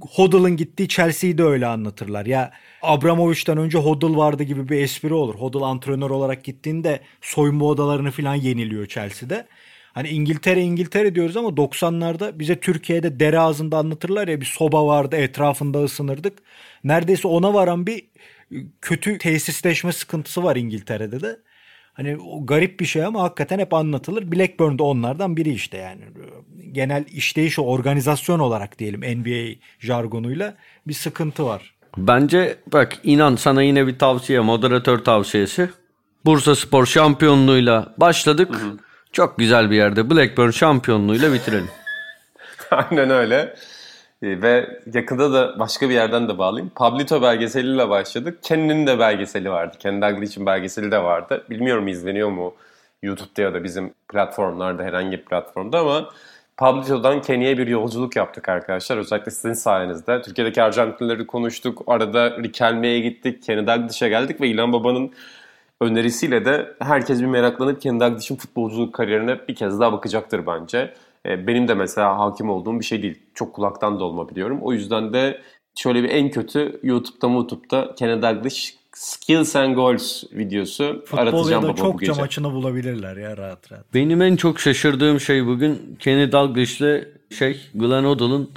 Hoddle'ın gittiği Chelsea'yi de öyle anlatırlar. Ya Abramovich'ten önce Hoddle vardı gibi bir espri olur. Hoddle antrenör olarak gittiğinde soyunma odalarını falan yeniliyor Chelsea'de. Hani İngiltere İngiltere diyoruz ama 90'larda bize Türkiye'de dere ağzında anlatırlar ya bir soba vardı etrafında ısınırdık. Neredeyse ona varan bir kötü tesisleşme sıkıntısı var İngiltere'de de. Hani o garip bir şey ama hakikaten hep anlatılır. Blackburn de onlardan biri işte yani. Genel işleyiş, organizasyon olarak diyelim NBA jargonuyla bir sıkıntı var. Bence bak inan sana yine bir tavsiye, moderatör tavsiyesi. Bursa Spor şampiyonluğuyla başladık. Çok güzel bir yerde Blackburn şampiyonluğuyla bitirelim. <laughs> Aynen öyle. E, Ve yakında da başka bir yerden de bağlayayım. Pablito belgeseliyle başladık. Kenny'nin de belgeseli vardı. Kendi Dalglish'in belgeseli de vardı. Bilmiyorum izleniyor mu YouTube'da ya da bizim platformlarda herhangi bir platformda ama Pablito'dan Kenny'ye bir yolculuk yaptık arkadaşlar. Özellikle sizin sayenizde. Türkiye'deki Arjantinlileri konuştuk. Arada Riquelme'ye gittik. Kenny Dalglish'e geldik ve İlhan Baba'nın önerisiyle de herkes bir meraklanıp Kenny Dalglish'in futbolculuk kariyerine bir kez daha bakacaktır bence. E, Benim de mesela hakim olduğum bir şey değil. Çok kulaktan dolma biliyorum. O yüzden de şöyle bir en kötü YouTube'da YouTube'da Kenny Dalglish Skills and Goals videosu Futbol ya aratacağım da baba bu çokça gece. maçını bulabilirler ya rahat rahat. Benim en çok şaşırdığım şey bugün Kenny Dalglish'le şey Glenn Hoddle'ın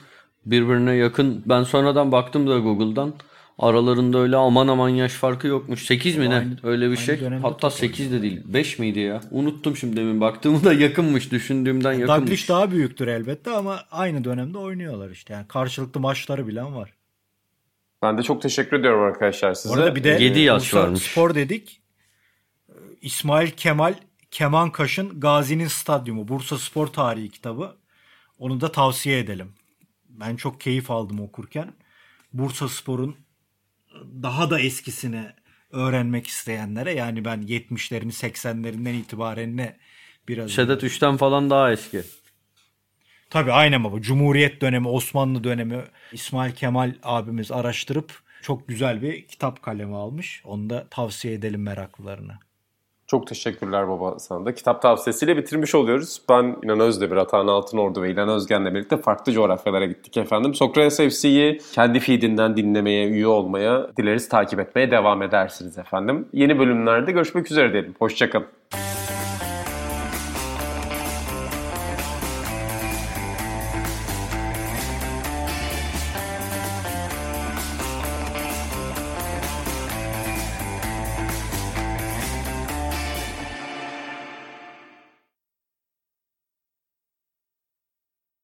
birbirine yakın. Ben sonradan baktım da Google'dan. Aralarında öyle aman aman yaş farkı yokmuş. 8 mi ne? Öyle bir şey. Hatta top 8 de değil. 5 miydi ya? Unuttum şimdi demin baktığımı da yakınmış. Düşündüğümden yakınmış. Dalglish daha büyüktür elbette ama aynı dönemde oynuyorlar işte. Yani karşılıklı maçları bilen var. Ben de çok teşekkür ediyorum arkadaşlar size. Bu arada bir de Yedi yaş Bursa varmış. Spor dedik. İsmail Kemal Keman Kaş'ın Gazi'nin Stadyumu Bursa Spor Tarihi kitabı. Onu da tavsiye edelim. Ben çok keyif aldım okurken. Bursa Spor'un daha da eskisini öğrenmek isteyenlere yani ben 70'lerini 80'lerinden itibaren ne biraz Sedat 3'ten falan daha eski. Tabii aynen baba. Cumhuriyet dönemi, Osmanlı dönemi İsmail Kemal abimiz araştırıp çok güzel bir kitap kalemi almış. Onu da tavsiye edelim meraklılarına. Çok teşekkürler baba sana da. Kitap tavsiyesiyle bitirmiş oluyoruz. Ben İnan Özdemir, Atahan Altınordu ve İlan Özgen'le birlikte farklı coğrafyalara gittik efendim. Sokrates FC'yi kendi feedinden dinlemeye, üye olmaya, dileriz takip etmeye devam edersiniz efendim. Yeni bölümlerde görüşmek üzere diyelim. Hoşçakalın.